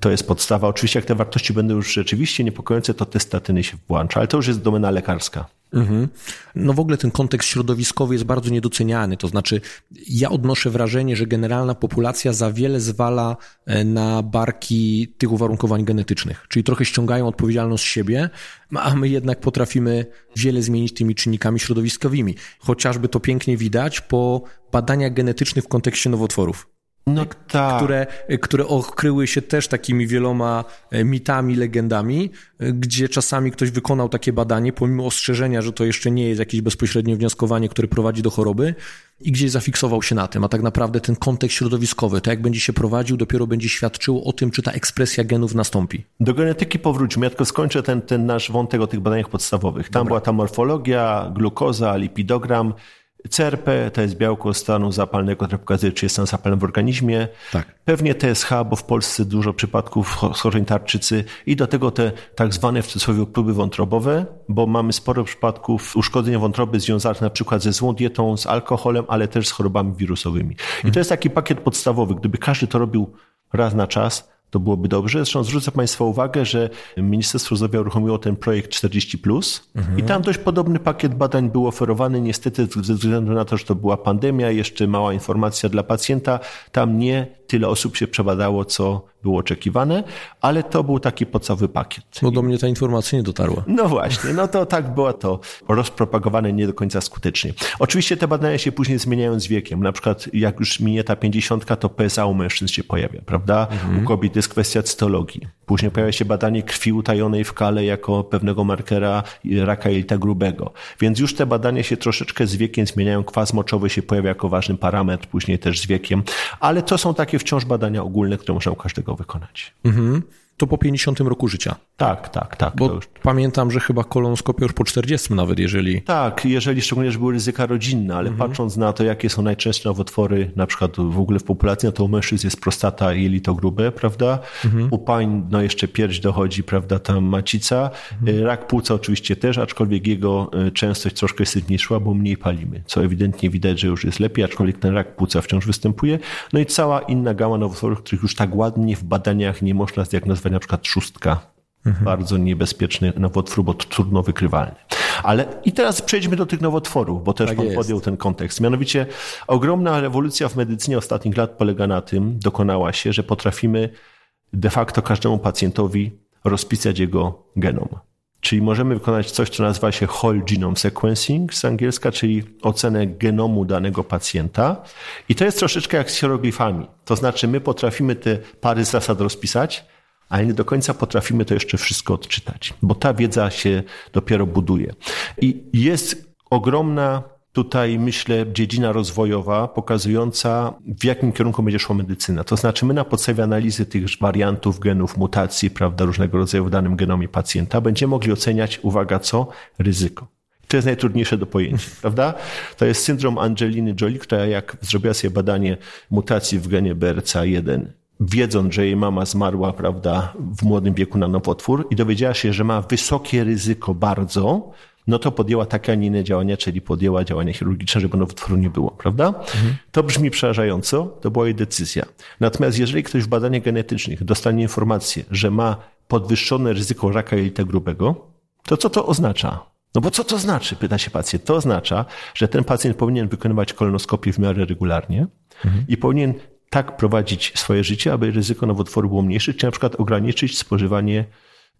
to jest podstawa. Oczywiście jak te wartości będą już rzeczywiście niepokojące, to te statyny się włącza, ale to już jest domena lekarska. Mhm. No w ogóle ten kontekst środowiskowy jest bardzo niedoceniany. To znaczy, ja odnoszę wrażenie, że generalna populacja za wiele zwala e, na barki tych uwarunkowań genetycznych, czyli trochę ściągają odpowiedzialność z siebie, a my jednak potrafimy wiele zmienić tymi czynnikami środowiskowymi. Chociażby to pięknie widać po badaniach genetycznych w kontekście nowotworów. No tak. które, które okryły się też takimi wieloma e, mitami, legendami, e, gdzie czasami ktoś wykonał takie badanie, pomimo ostrzeżenia, że to jeszcze nie jest jakieś bezpośrednie wnioskowanie, które prowadzi do choroby, i gdzieś zafiksował się na tym, a tak naprawdę ten kontekst środowiskowy, to jak będzie się prowadził, dopiero będzie świadczyło o tym, czy ta ekspresja genów nastąpi. Do genetyki powróćmy. Ja tylko skończę ten, ten nasz wątek o tych badaniach podstawowych. Tam Dobra. była ta morfologia, glukoza, lipidogram, CRP to jest białko stanu zapalnego, które pokazuje, czy jest stan zapalny w organizmie. Tak. Pewnie TSH, bo w Polsce dużo przypadków schorzeń tarczycy i do tego te tak zwane w cudzysłowie próby wątrobowe, bo mamy sporo przypadków uszkodzenia wątroby związanych na przykład ze złą dietą, z alkoholem, ale też z chorobami wirusowymi. I to jest taki pakiet podstawowy. Gdyby każdy to robił raz na czas, to byłoby dobrze. Zresztą zwrócę Państwa uwagę, że Ministerstwo Zdrowia uruchomiło ten projekt 40, mhm. i tam dość podobny pakiet badań był oferowany. Niestety, ze względu na to, że to była pandemia, jeszcze mała informacja dla pacjenta, tam nie tyle osób się przebadało, co było oczekiwane, ale to był taki podstawowy pakiet. No do mnie ta informacja nie dotarła. No właśnie, no to tak było to rozpropagowane nie do końca skutecznie. Oczywiście te badania się później zmieniają z wiekiem. Na przykład jak już minie ta pięćdziesiątka, to PSA u mężczyzn się pojawia, prawda? Mhm. U kobiet jest kwestia cytologii. Później pojawia się badanie krwi utajonej w kale jako pewnego markera raka jelita grubego. Więc już te badania się troszeczkę z wiekiem zmieniają. Kwas moczowy się pojawia jako ważny parametr, później też z wiekiem. Ale to są takie wciąż badania ogólne, które można u każdego wykonać. Mhm to po 50 roku życia. Tak, tak, tak. Bo już... pamiętam, że chyba kolonoskopia już po 40 nawet, jeżeli... Tak, jeżeli szczególnie, że były ryzyka rodzinne, ale mhm. patrząc na to, jakie są najczęstsze nowotwory, na przykład w ogóle w populacji, no to u mężczyzn jest prostata i jelito grube, prawda? Mhm. U pań, no jeszcze pierś dochodzi, prawda, tam macica. Mhm. E, rak płuca oczywiście też, aczkolwiek jego e, częstość troszkę jest zmniejszyła, bo mniej palimy, co ewidentnie widać, że już jest lepiej, aczkolwiek ten rak płuca wciąż występuje. No i cała inna gama nowotworów, których już tak ładnie w badaniach nie można zdiagnozować na przykład szóstka. Mhm. Bardzo niebezpieczny nowotwór, bo trudno wykrywalny. Ale i teraz przejdźmy do tych nowotworów, bo też tak pan jest. podjął ten kontekst. Mianowicie ogromna rewolucja w medycynie ostatnich lat polega na tym, dokonała się, że potrafimy de facto każdemu pacjentowi rozpisać jego genom. Czyli możemy wykonać coś, co nazywa się whole genome sequencing z angielska, czyli ocenę genomu danego pacjenta. I to jest troszeczkę jak z hieroglifami. To znaczy my potrafimy te pary zasad rozpisać, ale nie do końca potrafimy to jeszcze wszystko odczytać, bo ta wiedza się dopiero buduje. I jest ogromna tutaj, myślę, dziedzina rozwojowa pokazująca, w jakim kierunku będzie szła medycyna. To znaczy, my na podstawie analizy tych wariantów genów, mutacji, prawda, różnego rodzaju w danym genomie pacjenta, będziemy mogli oceniać, uwaga, co? Ryzyko. To jest najtrudniejsze do pojęcia, prawda? To jest syndrom Angeliny Jolie, która jak zrobiła sobie badanie mutacji w genie BRCA1 wiedząc, że jej mama zmarła, prawda, w młodym wieku na nowotwór i dowiedziała się, że ma wysokie ryzyko bardzo, no to podjęła takie, a nie inne działania, czyli podjęła działania chirurgiczne, żeby nowotworu nie było, prawda? Mhm. To brzmi przerażająco, to była jej decyzja. Natomiast jeżeli ktoś w badaniach genetycznych dostanie informację, że ma podwyższone ryzyko raka jelita grubego, to co to oznacza? No bo co to znaczy, pyta się pacjent. To oznacza, że ten pacjent powinien wykonywać kolonoskopię w miarę regularnie mhm. i powinien tak prowadzić swoje życie, aby ryzyko nowotworu było mniejsze, czy na przykład ograniczyć spożywanie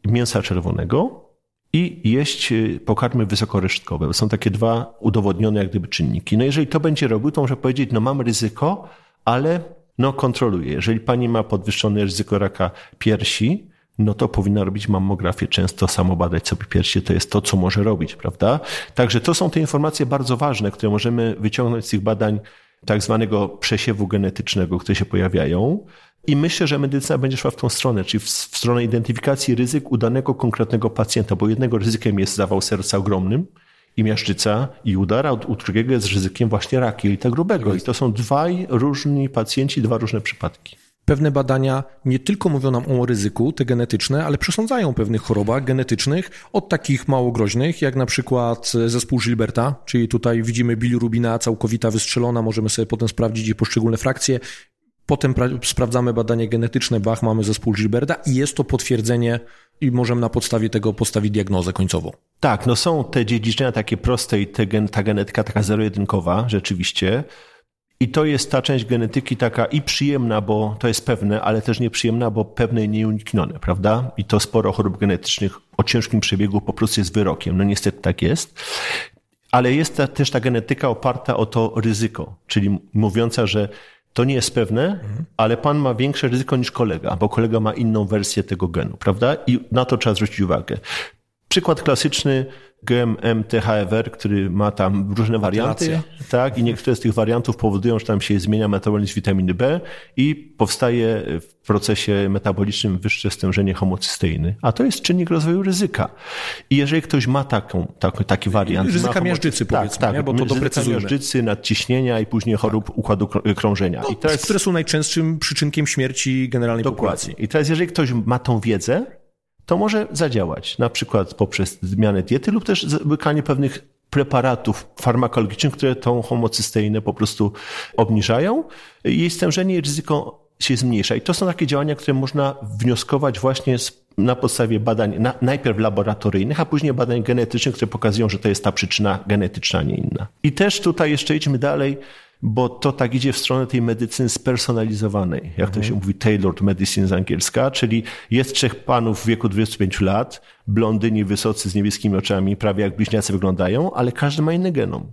mięsa czerwonego i jeść y, pokarmy wysokoresztkowe. Są takie dwa udowodnione jak gdyby czynniki. No jeżeli to będzie robił, to może powiedzieć, no mam ryzyko, ale No kontroluje. Jeżeli pani ma podwyższone ryzyko raka piersi, no to powinna robić mammografię, często samobadać sobie piersi. To jest to, co może robić, prawda? Także to są te informacje bardzo ważne, które możemy wyciągnąć z tych badań tak zwanego przesiewu genetycznego, które się pojawiają. I myślę, że medycyna będzie szła w tą stronę, czyli w, w stronę identyfikacji ryzyk u danego konkretnego pacjenta, bo jednego ryzykiem jest zawał serca ogromnym, i miażdżyca i udar, a u drugiego jest ryzykiem właśnie raki jelita grubego. I to są dwaj różni pacjenci, dwa różne przypadki. Pewne badania nie tylko mówią nam o ryzyku, te genetyczne, ale przesądzają o pewnych chorobach genetycznych, od takich mało groźnych, jak na przykład zespół Gilberta, czyli tutaj widzimy bilirubina całkowita wystrzelona, możemy sobie potem sprawdzić jej poszczególne frakcje. Potem sprawdzamy badanie genetyczne, Bach, mamy zespół Gilberta i jest to potwierdzenie i możemy na podstawie tego postawić diagnozę końcową. Tak, no są te dziedziczenia takie proste i te, ta genetyka taka zero-jedynkowa rzeczywiście. I to jest ta część genetyki taka i przyjemna, bo to jest pewne, ale też nieprzyjemna, bo pewne nieuniknione, prawda? I to sporo chorób genetycznych o ciężkim przebiegu po prostu jest wyrokiem. No niestety tak jest. Ale jest ta, też ta genetyka oparta o to ryzyko, czyli mówiąca, że to nie jest pewne, ale pan ma większe ryzyko niż kolega, bo kolega ma inną wersję tego genu, prawda? I na to trzeba zwrócić uwagę. Przykład klasyczny, GMMTHFR, który ma tam różne warianty, tak, i niektóre z tych wariantów powodują, że tam się zmienia metabolizm witaminy B i powstaje w procesie metabolicznym wyższe stężenie homocysteiny. A to jest czynnik rozwoju ryzyka. I jeżeli ktoś ma taką, taki, taki wariant... Ryzyka miażdżycy, tak, powiedzmy, tak, nie? bo to doprecyzujemy. miażdżycy, nadciśnienia i później chorób tak. układu krążenia. No, I teraz, które są najczęstszym przyczynkiem śmierci generalnej Dokładnie. populacji. I teraz jeżeli ktoś ma tą wiedzę, to może zadziałać, na przykład poprzez zmianę diety lub też łykanie pewnych preparatów farmakologicznych, które tą homocysteinę po prostu obniżają. Jej stężenie i ryzyko się zmniejsza. I to są takie działania, które można wnioskować właśnie z, na podstawie badań na, najpierw laboratoryjnych, a później badań genetycznych, które pokazują, że to jest ta przyczyna genetyczna, a nie inna. I też tutaj jeszcze idźmy dalej bo to tak idzie w stronę tej medycyny spersonalizowanej, jak to się mówi, tailored medicine z angielska, czyli jest trzech panów w wieku 25 lat, blondyni wysocy z niebieskimi oczami, prawie jak bliźniacy wyglądają, ale każdy ma inny genom.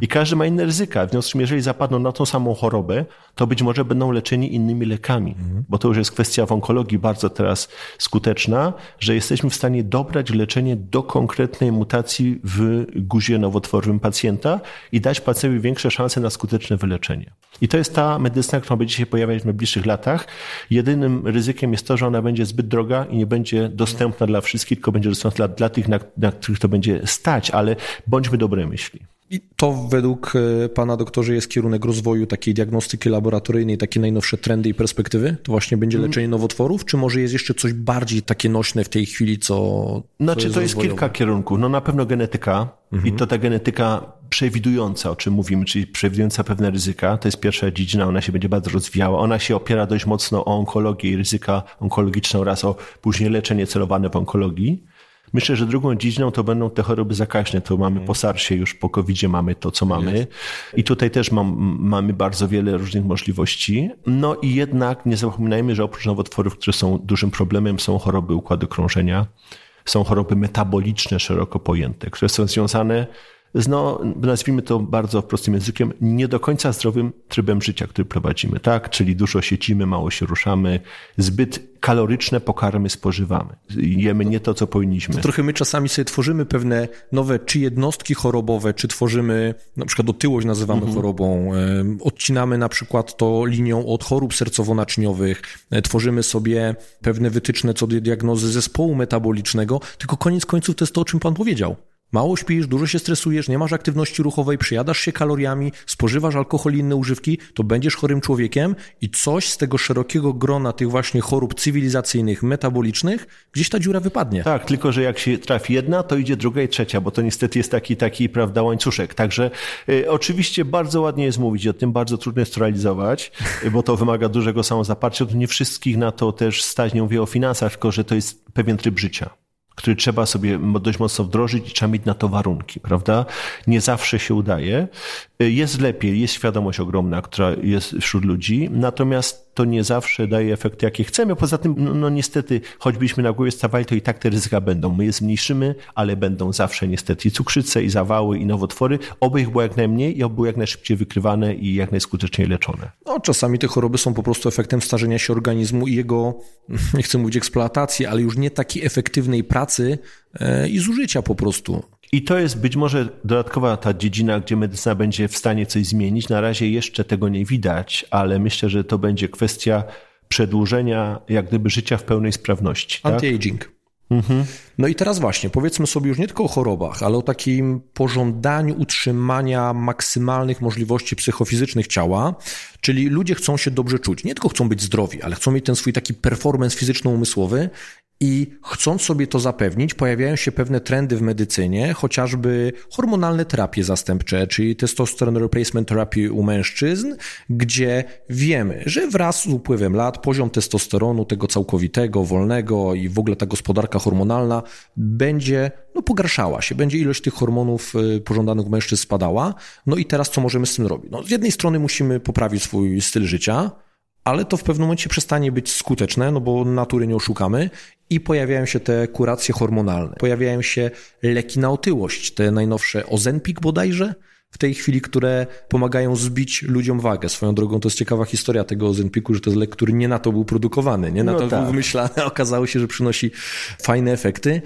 I każdy ma inne ryzyka. W związku z tym, jeżeli zapadną na tą samą chorobę, to być może będą leczeni innymi lekami, mhm. bo to już jest kwestia w onkologii bardzo teraz skuteczna, że jesteśmy w stanie dobrać leczenie do konkretnej mutacji w guzie nowotworowym pacjenta i dać pacjentowi większe szanse na skuteczne wyleczenie. I to jest ta medycyna, która będzie się pojawiać w najbliższych latach. Jedynym ryzykiem jest to, że ona będzie zbyt droga i nie będzie dostępna dla wszystkich, tylko będzie dostępna dla, dla tych, na, na których to będzie stać, ale bądźmy dobre myśli. I to według e, pana doktorze jest kierunek rozwoju takiej diagnostyki laboratoryjnej, takie najnowsze trendy i perspektywy? To właśnie będzie mm. leczenie nowotworów, czy może jest jeszcze coś bardziej takie nośne w tej chwili, co. Znaczy, co jest to jest kilka kierunków. No na pewno genetyka mhm. i to ta genetyka przewidująca, o czym mówimy, czyli przewidująca pewne ryzyka. To jest pierwsza dziedzina, ona się będzie bardzo rozwijała. Ona się opiera dość mocno o onkologię i ryzyka onkologiczne oraz o później leczenie celowane w onkologii. Myślę, że drugą dziedziną to będą te choroby zakaźne. To mamy po SARSie już, po covid mamy to, co mamy. I tutaj też mam, mamy bardzo wiele różnych możliwości. No i jednak nie zapominajmy, że oprócz nowotworów, które są dużym problemem, są choroby układu krążenia, są choroby metaboliczne szeroko pojęte, które są związane no, nazwijmy to bardzo prostym językiem, nie do końca zdrowym trybem życia, który prowadzimy, tak? Czyli dużo siecimy, mało się ruszamy, zbyt kaloryczne pokarmy spożywamy. Jemy nie to, co powinniśmy. To trochę my czasami sobie tworzymy pewne nowe, czy jednostki chorobowe, czy tworzymy, na przykład otyłość nazywamy mhm. chorobą, odcinamy na przykład to linią od chorób sercowo-naczyniowych, e, tworzymy sobie pewne wytyczne co do diagnozy zespołu metabolicznego, tylko koniec końców to jest to, o czym pan powiedział. Mało śpisz, dużo się stresujesz, nie masz aktywności ruchowej, przyjadasz się kaloriami, spożywasz alkohol i inne używki, to będziesz chorym człowiekiem i coś z tego szerokiego grona tych właśnie chorób cywilizacyjnych, metabolicznych, gdzieś ta dziura wypadnie. Tak, tylko że jak się trafi jedna, to idzie druga i trzecia, bo to niestety jest taki, taki prawda, łańcuszek. Także y, oczywiście bardzo ładnie jest mówić o tym, bardzo trudno jest to realizować, y, bo to wymaga dużego samozaparcia. Nie wszystkich na to też stać, nie mówię o finansach, tylko że to jest pewien tryb życia który trzeba sobie dość mocno wdrożyć i trzeba mieć na to warunki, prawda? Nie zawsze się udaje. Jest lepiej, jest świadomość ogromna, która jest wśród ludzi, natomiast to nie zawsze daje efekty, jakie chcemy. Poza tym, no, no niestety, choćbyśmy na głowie stawali, to i tak te ryzyka będą. My je zmniejszymy, ale będą zawsze niestety i cukrzyce, i zawały, i nowotwory. Oby ich było jak najmniej i oby były jak najszybciej wykrywane i jak najskuteczniej leczone. No, czasami te choroby są po prostu efektem starzenia się organizmu i jego, nie chcę mówić eksploatacji, ale już nie takiej efektywnej pracy e, i zużycia po prostu. I to jest być może dodatkowa ta dziedzina, gdzie medycyna będzie w stanie coś zmienić. Na razie jeszcze tego nie widać, ale myślę, że to będzie kwestia przedłużenia jak gdyby życia w pełnej sprawności. Tak? Anti-aging. Tak? Mhm. No i teraz właśnie, powiedzmy sobie już nie tylko o chorobach, ale o takim pożądaniu utrzymania maksymalnych możliwości psychofizycznych ciała, czyli ludzie chcą się dobrze czuć. Nie tylko chcą być zdrowi, ale chcą mieć ten swój taki performance fizyczno-umysłowy i chcąc sobie to zapewnić, pojawiają się pewne trendy w medycynie, chociażby hormonalne terapie zastępcze, czyli testosteron replacement therapy u mężczyzn, gdzie wiemy, że wraz z upływem lat poziom testosteronu, tego całkowitego, wolnego i w ogóle ta gospodarka hormonalna będzie no, pogarszała się, będzie ilość tych hormonów y, pożądanych u mężczyzn spadała. No i teraz co możemy z tym robić? No, z jednej strony musimy poprawić swój styl życia, ale to w pewnym momencie przestanie być skuteczne, no bo natury nie oszukamy i pojawiają się te kuracje hormonalne. Pojawiają się leki na otyłość, te najnowsze Ozempik bodajże, w tej chwili, które pomagają zbić ludziom wagę. Swoją drogą to jest ciekawa historia tego Ozempiku, że to jest lek, który nie na to był produkowany, nie na no to tak. był wymyślany, okazało się, że przynosi fajne efekty.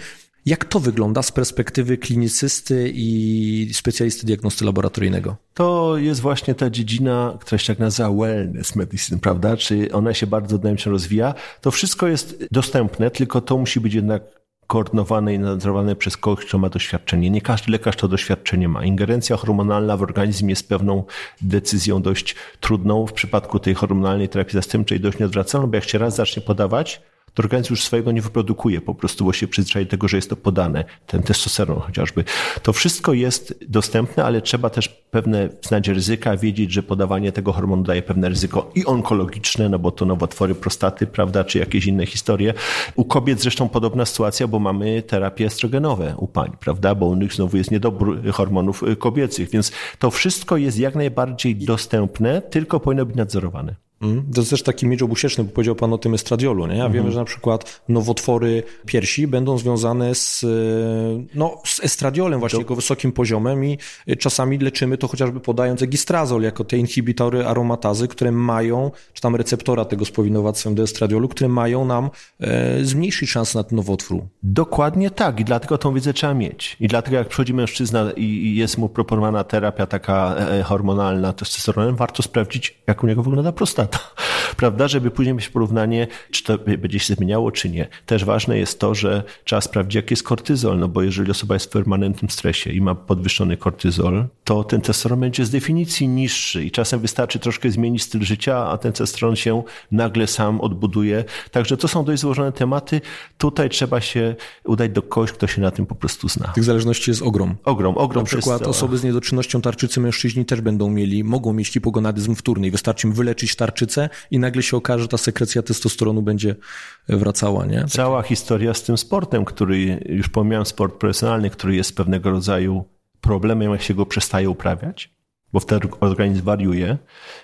Jak to wygląda z perspektywy klinicysty i specjalisty diagnosty laboratoryjnego? To jest właśnie ta dziedzina, która się tak nazywa wellness medicine, prawda? Czy ona się bardzo dynamicznie rozwija. To wszystko jest dostępne, tylko to musi być jednak koordynowane i nadzorowane przez kogoś, kto ma doświadczenie. Nie każdy lekarz to doświadczenie ma. Ingerencja hormonalna w organizm jest pewną decyzją dość trudną. W przypadku tej hormonalnej terapii zastępczej dość nieodwracalną, bo jak się raz zacznie podawać, to organizm już swojego nie wyprodukuje, po prostu bo się przyzwyczai tego, że jest to podane, ten testosteron chociażby. To wszystko jest dostępne, ale trzeba też pewne znać ryzyka, wiedzieć, że podawanie tego hormonu daje pewne ryzyko i onkologiczne, no bo to nowotwory prostaty, prawda, czy jakieś inne historie. U kobiet zresztą podobna sytuacja, bo mamy terapie estrogenowe u pań, prawda, bo u nich znowu jest niedobór hormonów kobiecych, więc to wszystko jest jak najbardziej dostępne, tylko powinno być nadzorowane. Mm. To jest też taki miecz obusieczny, bo powiedział Pan o tym estradiolu. Nie? A mhm. wiemy, że na przykład nowotwory piersi będą związane z, no, z estradiolem właśnie, jego wysokim poziomem i czasami leczymy to chociażby podając egistrazol jako te inhibitory aromatazy, które mają, czy tam receptora tego spowinowactwem do estradiolu, które mają nam e, zmniejszyć szansę na ten nowotwór. Dokładnie tak i dlatego tą wiedzę trzeba mieć. I dlatego jak przychodzi mężczyzna i jest mu proponowana terapia taka e, e, hormonalna testosteronem, warto sprawdzić, jak u niego wygląda prostata った prawda, żeby później mieć porównanie, czy to będzie się zmieniało, czy nie. Też ważne jest to, że trzeba sprawdzić, jaki jest kortyzol, no bo jeżeli osoba jest w permanentnym stresie i ma podwyższony kortyzol, to ten testosteron będzie z definicji niższy i czasem wystarczy troszkę zmienić styl życia, a ten testosteron się nagle sam odbuduje. Także to są dość złożone tematy. Tutaj trzeba się udać do kogoś, kto się na tym po prostu zna. Tych zależności jest ogrom. Ogrom, ogrom. Na przykład osoby z niedoczynnością tarczycy mężczyźni też będą mieli, mogą mieć hipogonadyzm wtórny i wystarczy im wyleczyć tarczycę i nagle się okaże, że ta sekrecja testosteronu będzie wracała, nie? Cała historia z tym sportem, który, już pomijam sport profesjonalny, który jest pewnego rodzaju problemem, jak się go przestaje uprawiać, bo wtedy organizm wariuje.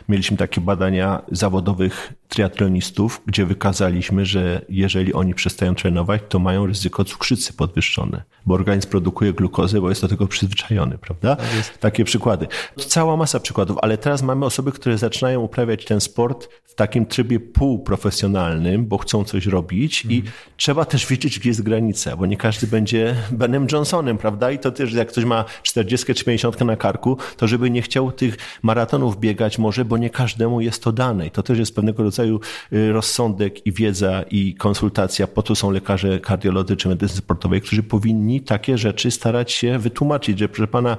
Mieliśmy takie badania zawodowych triatlonistów, gdzie wykazaliśmy, że jeżeli oni przestają trenować, to mają ryzyko cukrzycy podwyższone, bo organizm produkuje glukozę, bo jest do tego przyzwyczajony, prawda? Tak takie przykłady. Cała masa przykładów, ale teraz mamy osoby, które zaczynają uprawiać ten sport w takim trybie półprofesjonalnym, bo chcą coś robić i mhm. trzeba też wiedzieć, gdzie jest granica, bo nie każdy będzie Benem Johnsonem, prawda? I to też, jak ktoś ma 40 czy 50 na karku, to żeby nie chciał tych maratonów biegać może, bo nie każdemu jest to dane. I to też jest pewnego rodzaju rodzaju y, rozsądek i wiedza i konsultacja. Po to są lekarze kardiolodzy czy medycyny sportowej, którzy powinni takie rzeczy starać się wytłumaczyć, że proszę pana,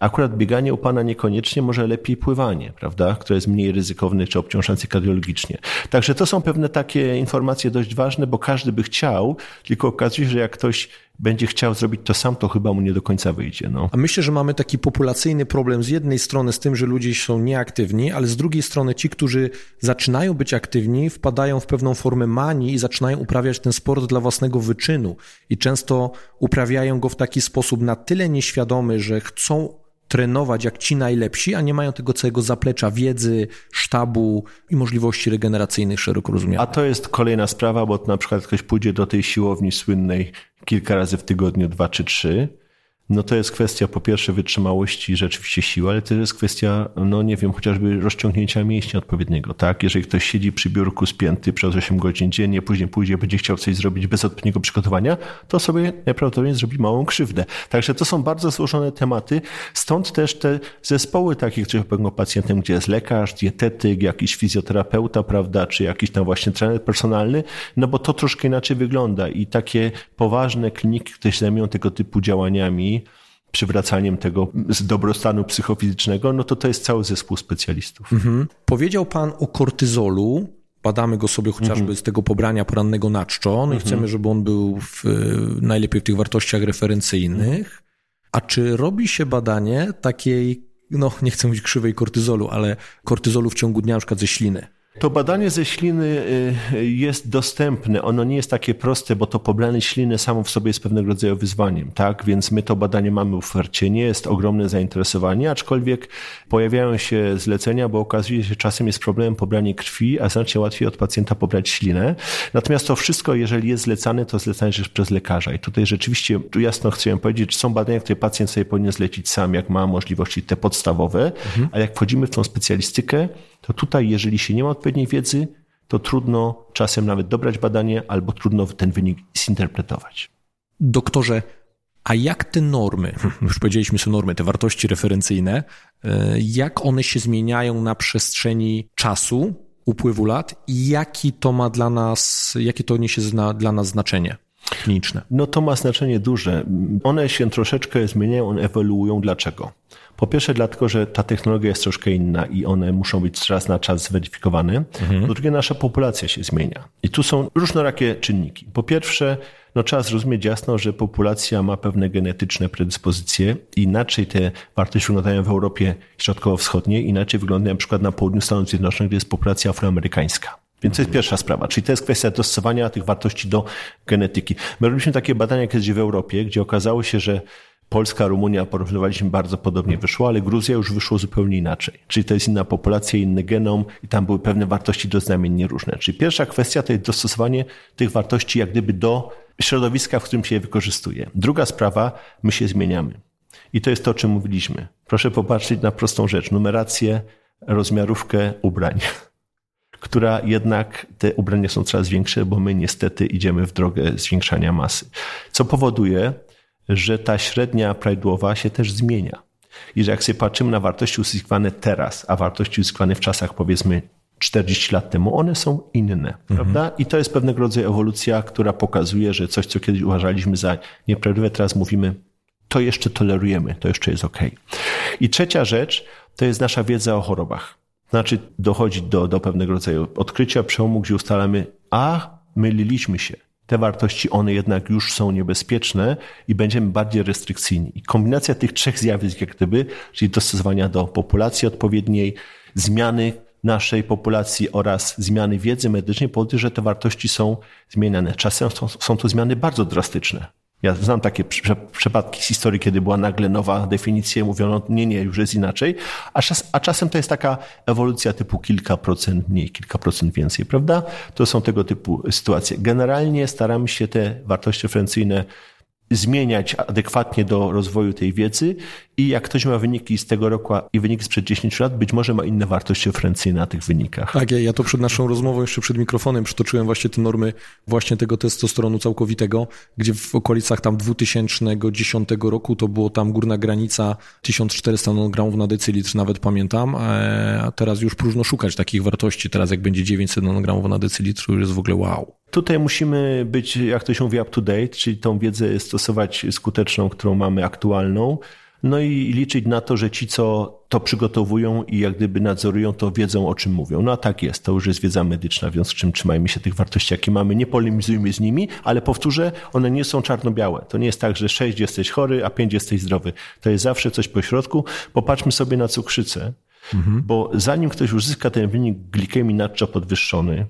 akurat bieganie u pana niekoniecznie, może lepiej pływanie, prawda, które jest mniej ryzykowne czy obciążające kardiologicznie. Także to są pewne takie informacje dość ważne, bo każdy by chciał, tylko okazuje się, że jak ktoś będzie chciał zrobić to sam, to chyba mu nie do końca wyjdzie. No. A myślę, że mamy taki populacyjny problem z jednej strony z tym, że ludzie są nieaktywni, ale z drugiej strony ci, którzy zaczynają być aktywni, wpadają w pewną formę manii i zaczynają uprawiać ten sport dla własnego wyczynu. I często uprawiają go w taki sposób na tyle nieświadomy, że chcą trenować jak ci najlepsi, a nie mają tego całego zaplecza wiedzy, sztabu i możliwości regeneracyjnych szeroko rozumianych. A to jest kolejna sprawa, bo na przykład ktoś pójdzie do tej siłowni słynnej kilka razy w tygodniu, dwa czy trzy, no to jest kwestia po pierwsze wytrzymałości, rzeczywiście siły, ale też jest kwestia, no nie wiem, chociażby rozciągnięcia mięśnia odpowiedniego, tak? Jeżeli ktoś siedzi przy biurku spięty przez 8 godzin dziennie, później pójdzie, będzie chciał coś zrobić bez odpowiedniego przygotowania, to sobie najprawdopodobniej zrobi małą krzywdę. Także to są bardzo złożone tematy, stąd też te zespoły takich, których pewnego pacjentem, gdzie jest lekarz, dietetyk, jakiś fizjoterapeuta, prawda, czy jakiś tam właśnie trener personalny, no bo to troszkę inaczej wygląda i takie poważne kliniki, które się zajmują tego typu działaniami, przywracaniem tego dobrostanu psychofizycznego, no to to jest cały zespół specjalistów. Mhm. Powiedział Pan o kortyzolu. Badamy go sobie chociażby mhm. z tego pobrania porannego na czczo. No mhm. i chcemy, żeby on był w, najlepiej w tych wartościach referencyjnych. A czy robi się badanie takiej, no nie chcę mówić krzywej kortyzolu, ale kortyzolu w ciągu dnia, na przykład ze śliny? To badanie ze śliny y, jest dostępne. Ono nie jest takie proste, bo to pobranie śliny samo w sobie jest pewnego rodzaju wyzwaniem, tak? Więc my to badanie mamy w ofercie. Nie jest ogromne zainteresowanie, aczkolwiek pojawiają się zlecenia, bo okazuje się, że czasem jest problemem pobranie krwi, a znacznie łatwiej od pacjenta pobrać ślinę. Natomiast to wszystko, jeżeli jest zlecane, to zlecane jest przez lekarza. I tutaj rzeczywiście tu jasno chcę powiedzieć, że są badania, które pacjent sobie powinien zlecić sam, jak ma możliwości te podstawowe, mhm. a jak wchodzimy w tą specjalistykę, to tutaj, jeżeli się nie ma odpowiedniej wiedzy, to trudno czasem nawet dobrać badanie, albo trudno ten wynik zinterpretować. Doktorze, a jak te normy, już powiedzieliśmy są normy, te wartości referencyjne, e, jak one się zmieniają na przestrzeni czasu, upływu lat i jaki to ma dla nas, jakie to niesie dla nas znaczenie? Kliniczne? No to ma znaczenie duże. One się troszeczkę zmieniają, one ewoluują. Dlaczego? Po pierwsze dlatego, że ta technologia jest troszkę inna i one muszą być raz na czas zweryfikowane. Mhm. Po drugie, nasza populacja się zmienia. I tu są różnorakie czynniki. Po pierwsze, no trzeba zrozumieć jasno, że populacja ma pewne genetyczne predyspozycje. Inaczej te wartości wyglądają w Europie Środkowo-Wschodniej, inaczej wyglądają na przykład na południu Stanów Zjednoczonych, gdzie jest populacja afroamerykańska. Więc to jest pierwsza sprawa, czyli to jest kwestia dostosowania tych wartości do genetyki. My robiliśmy takie badania kiedyś w Europie, gdzie okazało się, że Polska, Rumunia porównywaliśmy bardzo podobnie wyszło, ale Gruzja już wyszło zupełnie inaczej. Czyli to jest inna populacja, inny genom i tam były pewne wartości doznamiennie różne. Czyli pierwsza kwestia to jest dostosowanie tych wartości jak gdyby do środowiska, w którym się je wykorzystuje. Druga sprawa, my się zmieniamy. I to jest to, o czym mówiliśmy. Proszę popatrzeć na prostą rzecz. Numerację, rozmiarówkę ubrań która jednak te ubrania są coraz większe, bo my niestety idziemy w drogę zwiększania masy. Co powoduje, że ta średnia prawidłowa się też zmienia. I że jak sobie patrzymy na wartości uzyskiwane teraz, a wartości uzyskiwane w czasach powiedzmy 40 lat temu, one są inne, mhm. prawda? I to jest pewnego rodzaju ewolucja, która pokazuje, że coś, co kiedyś uważaliśmy za nieprawdziwe, teraz mówimy, to jeszcze tolerujemy, to jeszcze jest ok. I trzecia rzecz, to jest nasza wiedza o chorobach. Znaczy dochodzi do, do pewnego rodzaju odkrycia, przełomu, gdzie ustalamy, a myliliśmy się. Te wartości, one jednak już są niebezpieczne i będziemy bardziej restrykcyjni. I kombinacja tych trzech zjawisk, jak gdyby, czyli dostosowania do populacji odpowiedniej, zmiany naszej populacji oraz zmiany wiedzy medycznej powoduje, że te wartości są zmieniane. Czasem są, są to zmiany bardzo drastyczne. Ja znam takie przypadki z historii, kiedy była nagle nowa definicja, mówiono, nie, nie, już jest inaczej, a, czas, a czasem to jest taka ewolucja typu kilka procent mniej, kilka procent więcej, prawda? To są tego typu sytuacje. Generalnie staramy się te wartości referencyjne zmieniać adekwatnie do rozwoju tej wiedzy i jak ktoś ma wyniki z tego roku i wyniki sprzed 10 lat, być może ma inne wartości referencyjne na tych wynikach. Tak, ja, ja to przed naszą rozmową, jeszcze przed mikrofonem przytoczyłem właśnie te normy właśnie tego testosteronu całkowitego, gdzie w okolicach tam 2010 roku to było tam górna granica 1400 nanogramów na decylitr, nawet pamiętam, e, a teraz już próżno szukać takich wartości. Teraz jak będzie 900 nanogramów na decylitr, już jest w ogóle wow. Tutaj musimy być, jak to się mówi, up to date, czyli tą wiedzę stosować skuteczną, którą mamy aktualną. No i liczyć na to, że ci, co to przygotowują i jak gdyby nadzorują, to wiedzą, o czym mówią. No a tak jest, to już jest wiedza medyczna, w związku z czym trzymajmy się tych wartości, jakie mamy, nie polemizujmy z nimi, ale powtórzę, one nie są czarno-białe. To nie jest tak, że 6 jesteś chory, a 5 jesteś zdrowy. To jest zawsze coś po środku. Popatrzmy sobie na cukrzycę, mhm. bo zanim ktoś uzyska ten wynik glikemii nadczo podwyższony,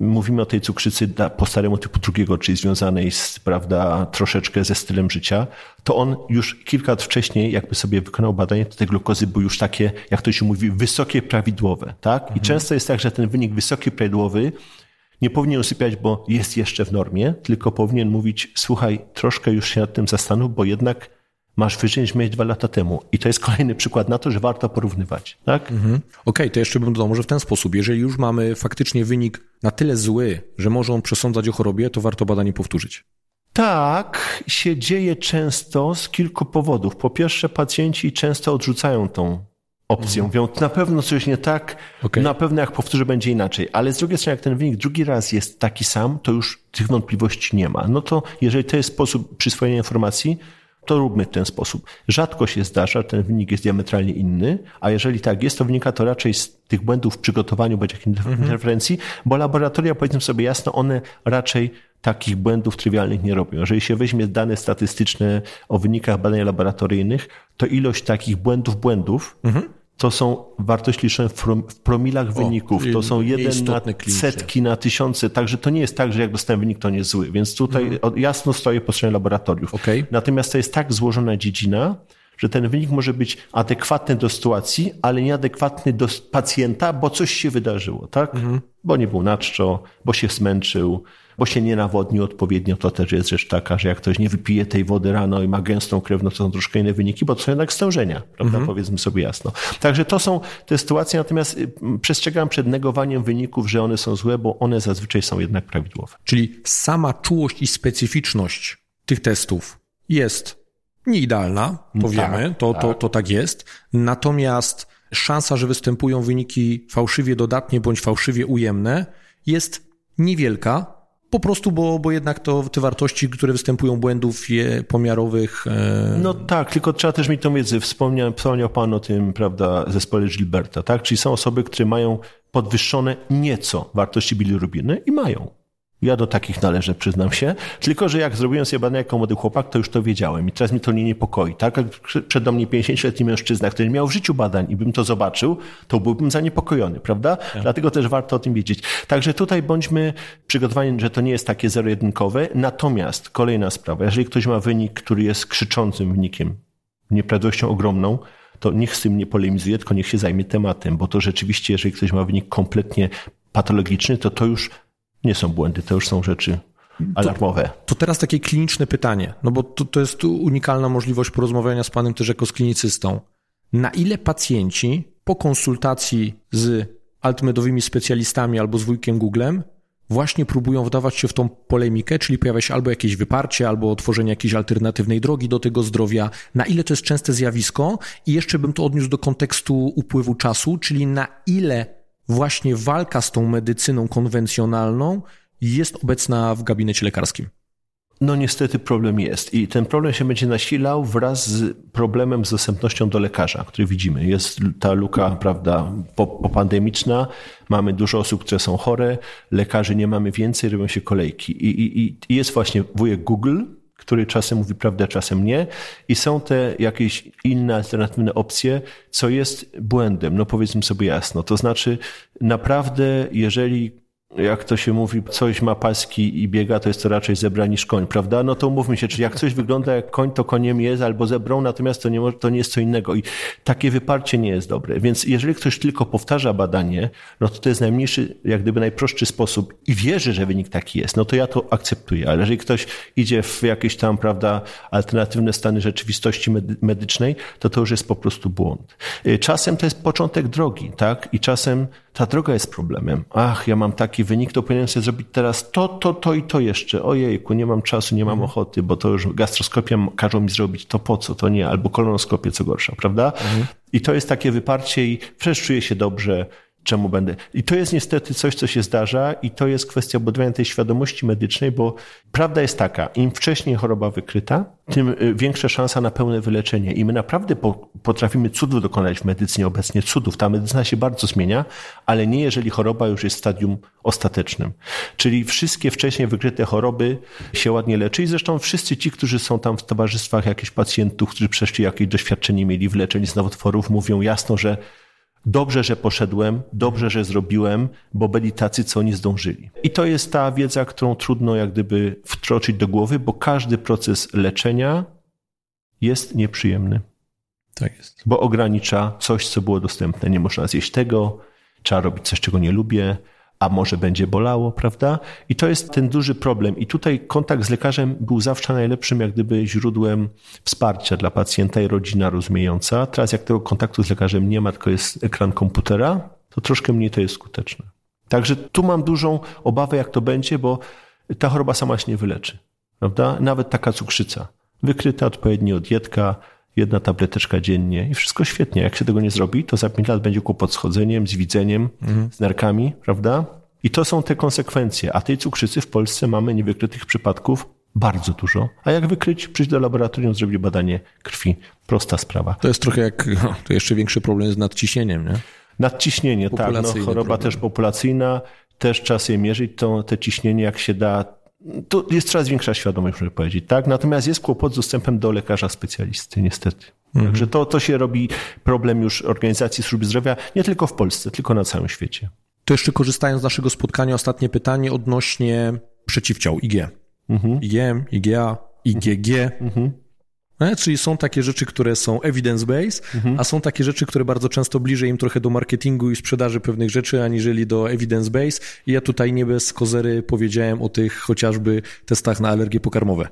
mówimy o tej cukrzycy po staremu typu drugiego, czyli związanej z, prawda, troszeczkę ze stylem życia, to on już kilka lat wcześniej, jakby sobie wykonał badanie, to te glukozy były już takie, jak to się mówi, wysokie, prawidłowe, tak? I mhm. często jest tak, że ten wynik wysoki, prawidłowy nie powinien usypiać, bo jest jeszcze w normie, tylko powinien mówić, słuchaj, troszkę już się nad tym zastanów, bo jednak masz wyżej niż miałeś dwa lata temu. I to jest kolejny przykład na to, że warto porównywać. Tak? Mhm. Okej, okay, to jeszcze bym dodał może w ten sposób. Jeżeli już mamy faktycznie wynik na tyle zły, że może on przesądzać o chorobie, to warto badanie powtórzyć. Tak, się dzieje często z kilku powodów. Po pierwsze, pacjenci często odrzucają tą opcję. Mhm. Mówią, na pewno coś nie tak, okay. na pewno jak powtórzę będzie inaczej. Ale z drugiej strony, jak ten wynik drugi raz jest taki sam, to już tych wątpliwości nie ma. No to jeżeli to jest sposób przyswojenia informacji, to róbmy w ten sposób. Rzadko się zdarza, ten wynik jest diametralnie inny, a jeżeli tak jest, to wynika to raczej z tych błędów w przygotowaniu bądź jakichś mhm. interferencji, bo laboratoria, powiedzmy sobie jasno, one raczej takich błędów trywialnych nie robią. Jeżeli się weźmie dane statystyczne o wynikach badań laboratoryjnych, to ilość takich błędów, błędów mhm to są wartości liczone w promilach wyników. To są jeden na setki, na tysiące. Także to nie jest tak, że jak dostałem wynik, to nie jest zły. Więc tutaj mhm. jasno stoję po stronie laboratoriów. Okay. Natomiast to jest tak złożona dziedzina, że ten wynik może być adekwatny do sytuacji, ale nieadekwatny do pacjenta, bo coś się wydarzyło, tak? Mhm. Bo nie był na czczo, bo się zmęczył, bo się nie nawodnił odpowiednio. To też jest rzecz taka, że jak ktoś nie wypije tej wody rano i ma gęstą krew, no to są troszkę inne wyniki, bo to są jednak stężenia, prawda? Mhm. Powiedzmy sobie jasno. Także to są te sytuacje, natomiast y, przestrzegam przed negowaniem wyników, że one są złe, bo one zazwyczaj są jednak prawidłowe. Czyli sama czułość i specyficzność tych testów jest nieidealna, powiemy, tak, to, tak. To, to tak jest. Natomiast szansa, że występują wyniki fałszywie dodatnie bądź fałszywie ujemne jest niewielka, po prostu, bo, bo jednak to te wartości, które występują błędów je, pomiarowych. E... No tak, tylko trzeba też mieć tą wiedzę. Wspomniał, wspomniał Pan o tym, prawda, zespole Gilberta, tak? Czyli są osoby, które mają podwyższone nieco wartości bilirubiny i mają. Ja do takich należę, przyznam się. Tylko, że jak zrobiłem sobie badania jako młody chłopak, to już to wiedziałem i teraz mi to nie niepokoi. Tak? Jak mnie 50-letni mężczyzna, który miał w życiu badań i bym to zobaczył, to byłbym zaniepokojony, prawda? Tak. Dlatego też warto o tym wiedzieć. Także tutaj bądźmy przygotowani, że to nie jest takie zero-jedynkowe. Natomiast kolejna sprawa, jeżeli ktoś ma wynik, który jest krzyczącym wynikiem, nieprawidłowością ogromną, to niech z tym nie polemizuje, tylko niech się zajmie tematem, bo to rzeczywiście, jeżeli ktoś ma wynik kompletnie patologiczny, to to już nie są błędy, to już są rzeczy alarmowe. To, to teraz takie kliniczne pytanie, no bo to, to jest unikalna możliwość porozmawiania z panem też jako z klinicystą. Na ile pacjenci po konsultacji z altmedowymi specjalistami albo z wujkiem Googlem właśnie próbują wdawać się w tą polemikę, czyli pojawia się albo jakieś wyparcie, albo otworzenie jakiejś alternatywnej drogi do tego zdrowia. Na ile to jest częste zjawisko? I jeszcze bym to odniósł do kontekstu upływu czasu, czyli na ile właśnie walka z tą medycyną konwencjonalną jest obecna w gabinecie lekarskim? No niestety problem jest i ten problem się będzie nasilał wraz z problemem z dostępnością do lekarza, który widzimy. Jest ta luka, prawda, popandemiczna, mamy dużo osób, które są chore, lekarzy nie mamy więcej, robią się kolejki. I, i, i jest właśnie wujek Google, który czasem mówi prawdę, czasem nie. I są te jakieś inne alternatywne opcje, co jest błędem. No powiedzmy sobie jasno. To znaczy, naprawdę, jeżeli jak to się mówi, coś ma paski i biega, to jest to raczej zebra niż koń, prawda? No to mówmy się, czyli jak coś wygląda jak koń, to koniem jest albo zebrą, natomiast to nie, może, to nie jest co innego i takie wyparcie nie jest dobre. Więc jeżeli ktoś tylko powtarza badanie, no to to jest najmniejszy, jak gdyby najprostszy sposób i wierzy, że wynik taki jest, no to ja to akceptuję. Ale jeżeli ktoś idzie w jakieś tam, prawda, alternatywne stany rzeczywistości medycznej, to to już jest po prostu błąd. Y, czasem to jest początek drogi, tak? I czasem ta droga jest problemem. Ach, ja mam taki wynik, to powinienem sobie zrobić teraz to, to, to i to jeszcze. Ojejku, nie mam czasu, nie mam mhm. ochoty, bo to już gastroskopia każą mi zrobić, to po co, to nie, albo kolonoskopię, co gorsza, prawda? Mhm. I to jest takie wyparcie i przecież czuję się dobrze, czemu będę. I to jest niestety coś, co się zdarza i to jest kwestia budowania tej świadomości medycznej, bo prawda jest taka, im wcześniej choroba wykryta, tym y, większa szansa na pełne wyleczenie. I my naprawdę potrafimy cudów dokonać w medycynie obecnie, cudów. Ta medycyna się bardzo zmienia, ale nie jeżeli choroba już jest w stadium ostatecznym. Czyli wszystkie wcześniej wykryte choroby się ładnie leczy i zresztą wszyscy ci, którzy są tam w towarzystwach jakichś pacjentów, którzy przeszli jakieś doświadczenie mieli w leczeniu z nowotworów, mówią jasno, że Dobrze, że poszedłem, dobrze, że zrobiłem, bo byli tacy, co nie zdążyli. I to jest ta wiedza, którą trudno jak gdyby wtroczyć do głowy, bo każdy proces leczenia jest nieprzyjemny. Tak jest. Bo ogranicza coś, co było dostępne. Nie można zjeść tego, trzeba robić coś, czego nie lubię, a może będzie bolało, prawda? I to jest ten duży problem. I tutaj kontakt z lekarzem był zawsze najlepszym, jak gdyby źródłem wsparcia dla pacjenta i rodzina rozumiejąca. Teraz jak tego kontaktu z lekarzem nie ma, tylko jest ekran komputera, to troszkę mniej to jest skuteczne. Także tu mam dużą obawę, jak to będzie, bo ta choroba sama się nie wyleczy, prawda? Nawet taka cukrzyca. Wykryta odpowiednio dietka, jedna tableteczka dziennie i wszystko świetnie. Jak się tego nie zrobi, to za 5 lat będzie kłopot z chodzeniem, z widzeniem, mhm. z nerkami, prawda? I to są te konsekwencje. A tej cukrzycy w Polsce mamy niewykrytych przypadków bardzo dużo. A jak wykryć? Przyjść do laboratorium, zrobić badanie krwi. Prosta sprawa. To jest trochę jak, no, to jeszcze większy problem z nadciśnieniem, nie? Nadciśnienie, tak. No, choroba problem. też populacyjna, też czas je mierzyć, to te ciśnienie jak się da, to jest coraz większa świadomość, muszę powiedzieć, tak? Natomiast jest kłopot z dostępem do lekarza specjalisty, niestety. Mhm. Także to, to się robi problem już organizacji służby zdrowia nie tylko w Polsce, tylko na całym świecie. To jeszcze korzystając z naszego spotkania, ostatnie pytanie odnośnie przeciwciał IG. Mhm. IgM, IgA, IgG. Mhm. E, czyli są takie rzeczy, które są evidence-based, mhm. a są takie rzeczy, które bardzo często bliżej im trochę do marketingu i sprzedaży pewnych rzeczy, aniżeli do evidence-based. I ja tutaj nie bez kozery powiedziałem o tych chociażby testach na alergie pokarmowe.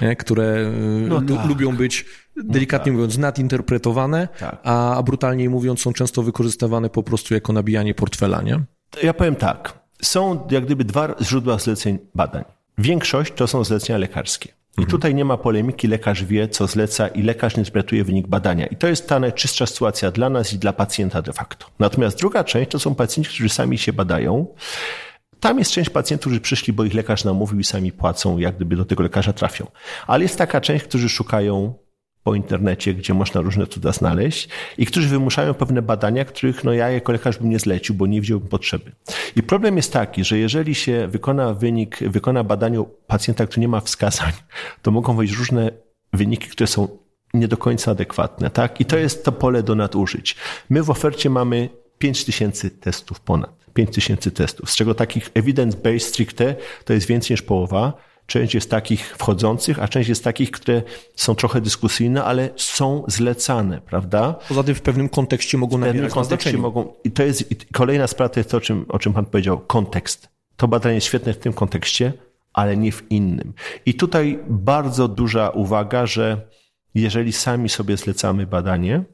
Nie? które e, no tak. lubią być, delikatnie no tak. mówiąc, nadinterpretowane, tak. a brutalniej mówiąc, są często wykorzystywane po prostu jako nabijanie portfela, nie? Ja powiem tak. Są jak gdyby dwa źródła zleceń badań. Większość to są zlecenia lekarskie. I tutaj nie ma polemiki, lekarz wie, co zleca i lekarz interpretuje wynik badania. I to jest ta najczystsza sytuacja dla nas i dla pacjenta de facto. Natomiast druga część to są pacjenci, którzy sami się badają. Tam jest część pacjentów, którzy przyszli, bo ich lekarz namówił i sami płacą, jak gdyby do tego lekarza trafią. Ale jest taka część, którzy szukają po internecie, gdzie można różne cuda znaleźć i którzy wymuszają pewne badania, których no ja jako lekarz bym nie zlecił, bo nie wziąłbym potrzeby. I problem jest taki, że jeżeli się wykona wynik, wykona badanie pacjenta, który nie ma wskazań, to mogą wejść różne wyniki, które są nie do końca adekwatne, tak? I to jest to pole do nadużyć. My w ofercie mamy 5000 testów ponad. 5000 testów, z czego takich evidence-based stricte to jest więcej niż połowa. Część jest takich wchodzących, a część jest takich, które są trochę dyskusyjne, ale są zlecane, prawda? Poza tym w pewnym kontekście mogą nabierać W pewnym kontekście mogą. I to jest i kolejna sprawa, to jest to, o czym, o czym Pan powiedział, kontekst. To badanie jest świetne w tym kontekście, ale nie w innym. I tutaj bardzo duża uwaga, że jeżeli sami sobie zlecamy badanie,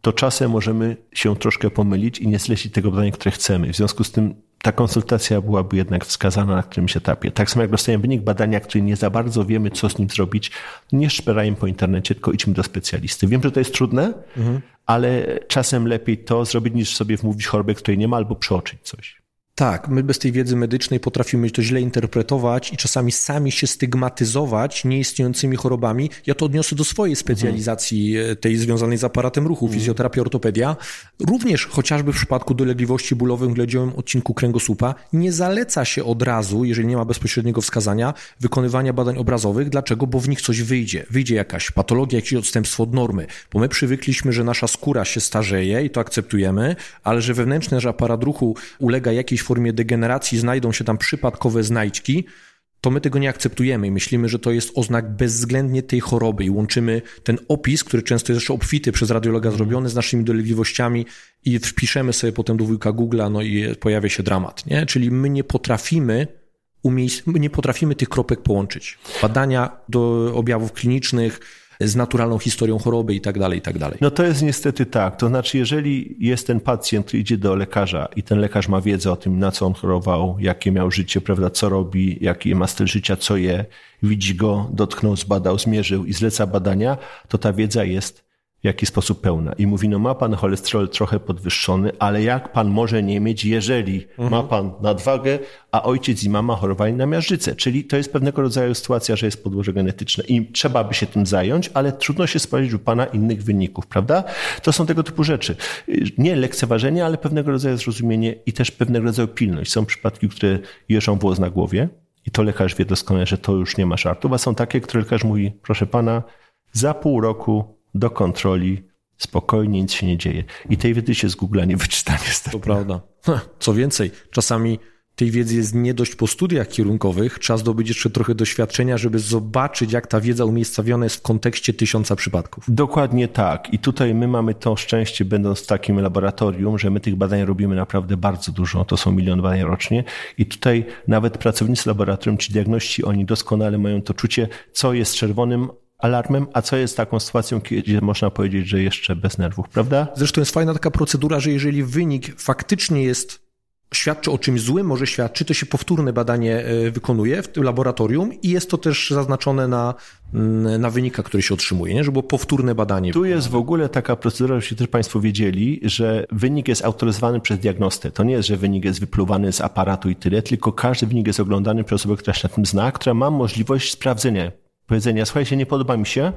to czasem możemy się troszkę pomylić i nie zlecić tego badania, które chcemy. W związku z tym ta konsultacja byłaby jednak wskazana na którymś etapie. Tak samo jak dostajemy wynik badania, który nie za bardzo wiemy, co z nim zrobić, nie szperajmy po internecie, tylko idźmy do specjalisty. Wiem, że to jest trudne, mhm. ale czasem lepiej to zrobić, niż sobie wmówić chorobę, której nie ma, albo przeoczyć coś. Tak, my bez tej wiedzy medycznej potrafimy to źle interpretować i czasami sami się stygmatyzować nieistniejącymi chorobami. Ja to odniosę do swojej specjalizacji, mhm. tej związanej z aparatem ruchu, mhm. fizjoterapia, ortopedia. Również chociażby w przypadku dolegliwości bólowych w gledziowym odcinku kręgosłupa nie zaleca się od razu, jeżeli nie ma bezpośredniego wskazania, wykonywania badań obrazowych. Dlaczego? Bo w nich coś wyjdzie. Wyjdzie jakaś patologia, jakieś odstępstwo od normy. Bo my przywykliśmy, że nasza skóra się starzeje i to akceptujemy, ale że wewnętrzny nasz aparat ruchu ulega jakiejś formie degeneracji znajdą się tam przypadkowe znajdźki, to my tego nie akceptujemy i myślimy, że to jest oznak bezwzględnie tej choroby i łączymy ten opis, który często jest jeszcze obfity przez radiologa zrobiony z naszymi dolegliwościami i wpiszemy sobie potem do wujka Google'a, no i pojawia się dramat, nie? Czyli my nie potrafimy umiejs- my nie potrafimy tych kropek połączyć. Badania do objawów klinicznych, z naturalną historią choroby i tak dalej, i tak dalej. No to jest niestety tak. To znaczy, jeżeli jest ten pacjent, który idzie do lekarza i ten lekarz ma wiedzę o tym, na co on chorował, jakie miał życie, prawda, co robi, jaki ma styl życia, co je, widzi go, dotknął, zbadał, zmierzył i zleca badania, to ta wiedza jest jaki sposób pełna. I mówi, no ma pan cholesterol trochę podwyższony, ale jak pan może nie mieć, jeżeli mhm. ma pan nadwagę, a ojciec i mama chorowali na miażdżycę. Czyli to jest pewnego rodzaju sytuacja, że jest podłoże genetyczne i trzeba by się tym zająć, ale trudno się spodziewać u pana innych wyników, prawda? To są tego typu rzeczy. Nie lekceważenie, ale pewnego rodzaju zrozumienie i też pewnego rodzaju pilność. Są przypadki, które jeżą włos na głowie i to lekarz wie doskonale, że to już nie ma żartów, a są takie, które lekarz mówi, proszę pana, za pół roku do kontroli Spokojnie, nic się nie dzieje. I tej wiedzy się z Google'a nie wyczyta niestety. To prawda. Co więcej, czasami tej wiedzy jest nie dość po studiach kierunkowych, trzeba zdobyć jeszcze trochę doświadczenia, żeby zobaczyć, jak ta wiedza umiejscowiona jest w kontekście tysiąca przypadków. Dokładnie tak. I tutaj my mamy to szczęście, będąc w takim laboratorium, że my tych badań robimy naprawdę bardzo dużo. To są milion badań rocznie. I tutaj nawet pracownicy laboratorium czy diagności, oni doskonale mają to czucie, co jest czerwonym, alarmem, a co jest taką sytuacją, gdzie można powiedzieć, że jeszcze bez nerwów, prawda? Zresztą jest fajna taka procedura, że jeżeli wynik faktycznie jest świadczy o czymś złym, może świadczy, to się powtórne badanie e, wykonuje w tym laboratorium i jest to też zaznaczone na, mm, na wynikach, które się otrzymuje, nie? żeby było powtórne badanie. Tu jest w ogóle taka procedura, żebyście też Państwo wiedzieli, że wynik jest autoryzowany przez diagnostę. To nie jest, że wynik jest wypluwany z aparatu i tyle, tylko każdy wynik jest oglądany przez osobę, która się na tym zna, która ma możliwość sprawdzenia powiedzenia, słuchajcie, nie podoba mi się,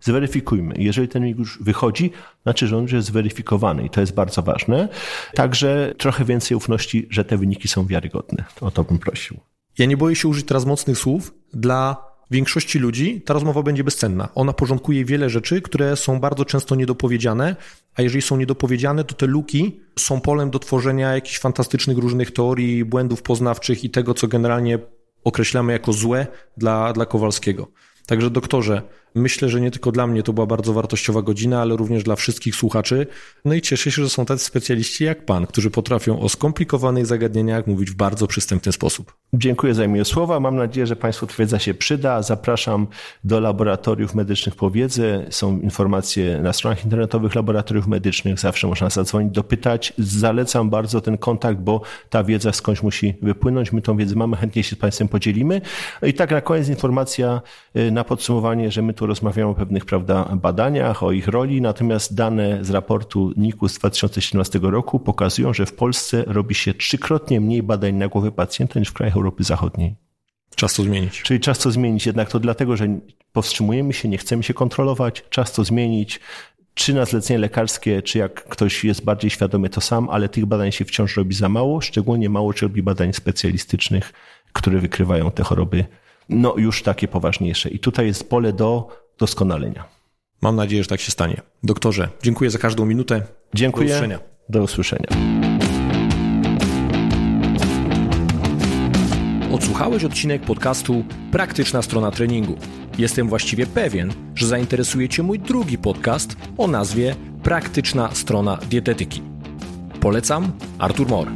zweryfikujmy. Jeżeli ten wynik już wychodzi, znaczy, że on już jest zweryfikowany i to jest bardzo ważne. Także trochę więcej ufności, że te wyniki są wiarygodne. O to bym prosił. Ja nie boję się użyć teraz mocnych słów. Dla większości ludzi ta rozmowa będzie bezcenna. Ona porządkuje wiele rzeczy, które są bardzo często niedopowiedziane, a jeżeli są niedopowiedziane, to te luki są polem do tworzenia jakichś fantastycznych różnych teorii, błędów poznawczych i tego, co generalnie określamy jako złe dla, dla Kowalskiego. Także doktorze, myślę, że nie tylko dla mnie to była bardzo wartościowa godzina, ale również dla wszystkich słuchaczy. No i cieszę się, że są tacy specjaliści jak pan, którzy potrafią o skomplikowanych zagadnieniach mówić w bardzo przystępny sposób. Dziękuję za miłe słowa. Mam nadzieję, że Państwu wiedza się przyda. Zapraszam do laboratoriów medycznych po wiedzę. Są informacje na stronach internetowych laboratoriów medycznych. Zawsze można zadzwonić, dopytać. Zalecam bardzo ten kontakt, bo ta wiedza skądś musi wypłynąć. My tą wiedzę mamy, chętnie się z Państwem podzielimy. I tak na koniec informacja y, na podsumowanie, że my tu rozmawiamy o pewnych prawda, badaniach, o ich roli, natomiast dane z raportu NIK-u z 2017 roku pokazują, że w Polsce robi się trzykrotnie mniej badań na głowy pacjenta niż w krajach Europy Zachodniej. Czas to zmienić. Czyli czas to zmienić, jednak to dlatego, że powstrzymujemy się, nie chcemy się kontrolować, czas to zmienić. Czy na zlecenie lekarskie, czy jak ktoś jest bardziej świadomy, to sam, ale tych badań się wciąż robi za mało, szczególnie mało czy robi badań specjalistycznych, które wykrywają te choroby, no już takie poważniejsze. I tutaj jest pole do doskonalenia. Mam nadzieję, że tak się stanie. Doktorze, dziękuję za każdą minutę. Dziękuję. Do usłyszenia. Do usłyszenia. Odsłuchałeś odcinek podcastu Praktyczna strona treningu. Jestem właściwie pewien, że zainteresuje Cię mój drugi podcast o nazwie Praktyczna strona dietetyki. Polecam Artur Mor.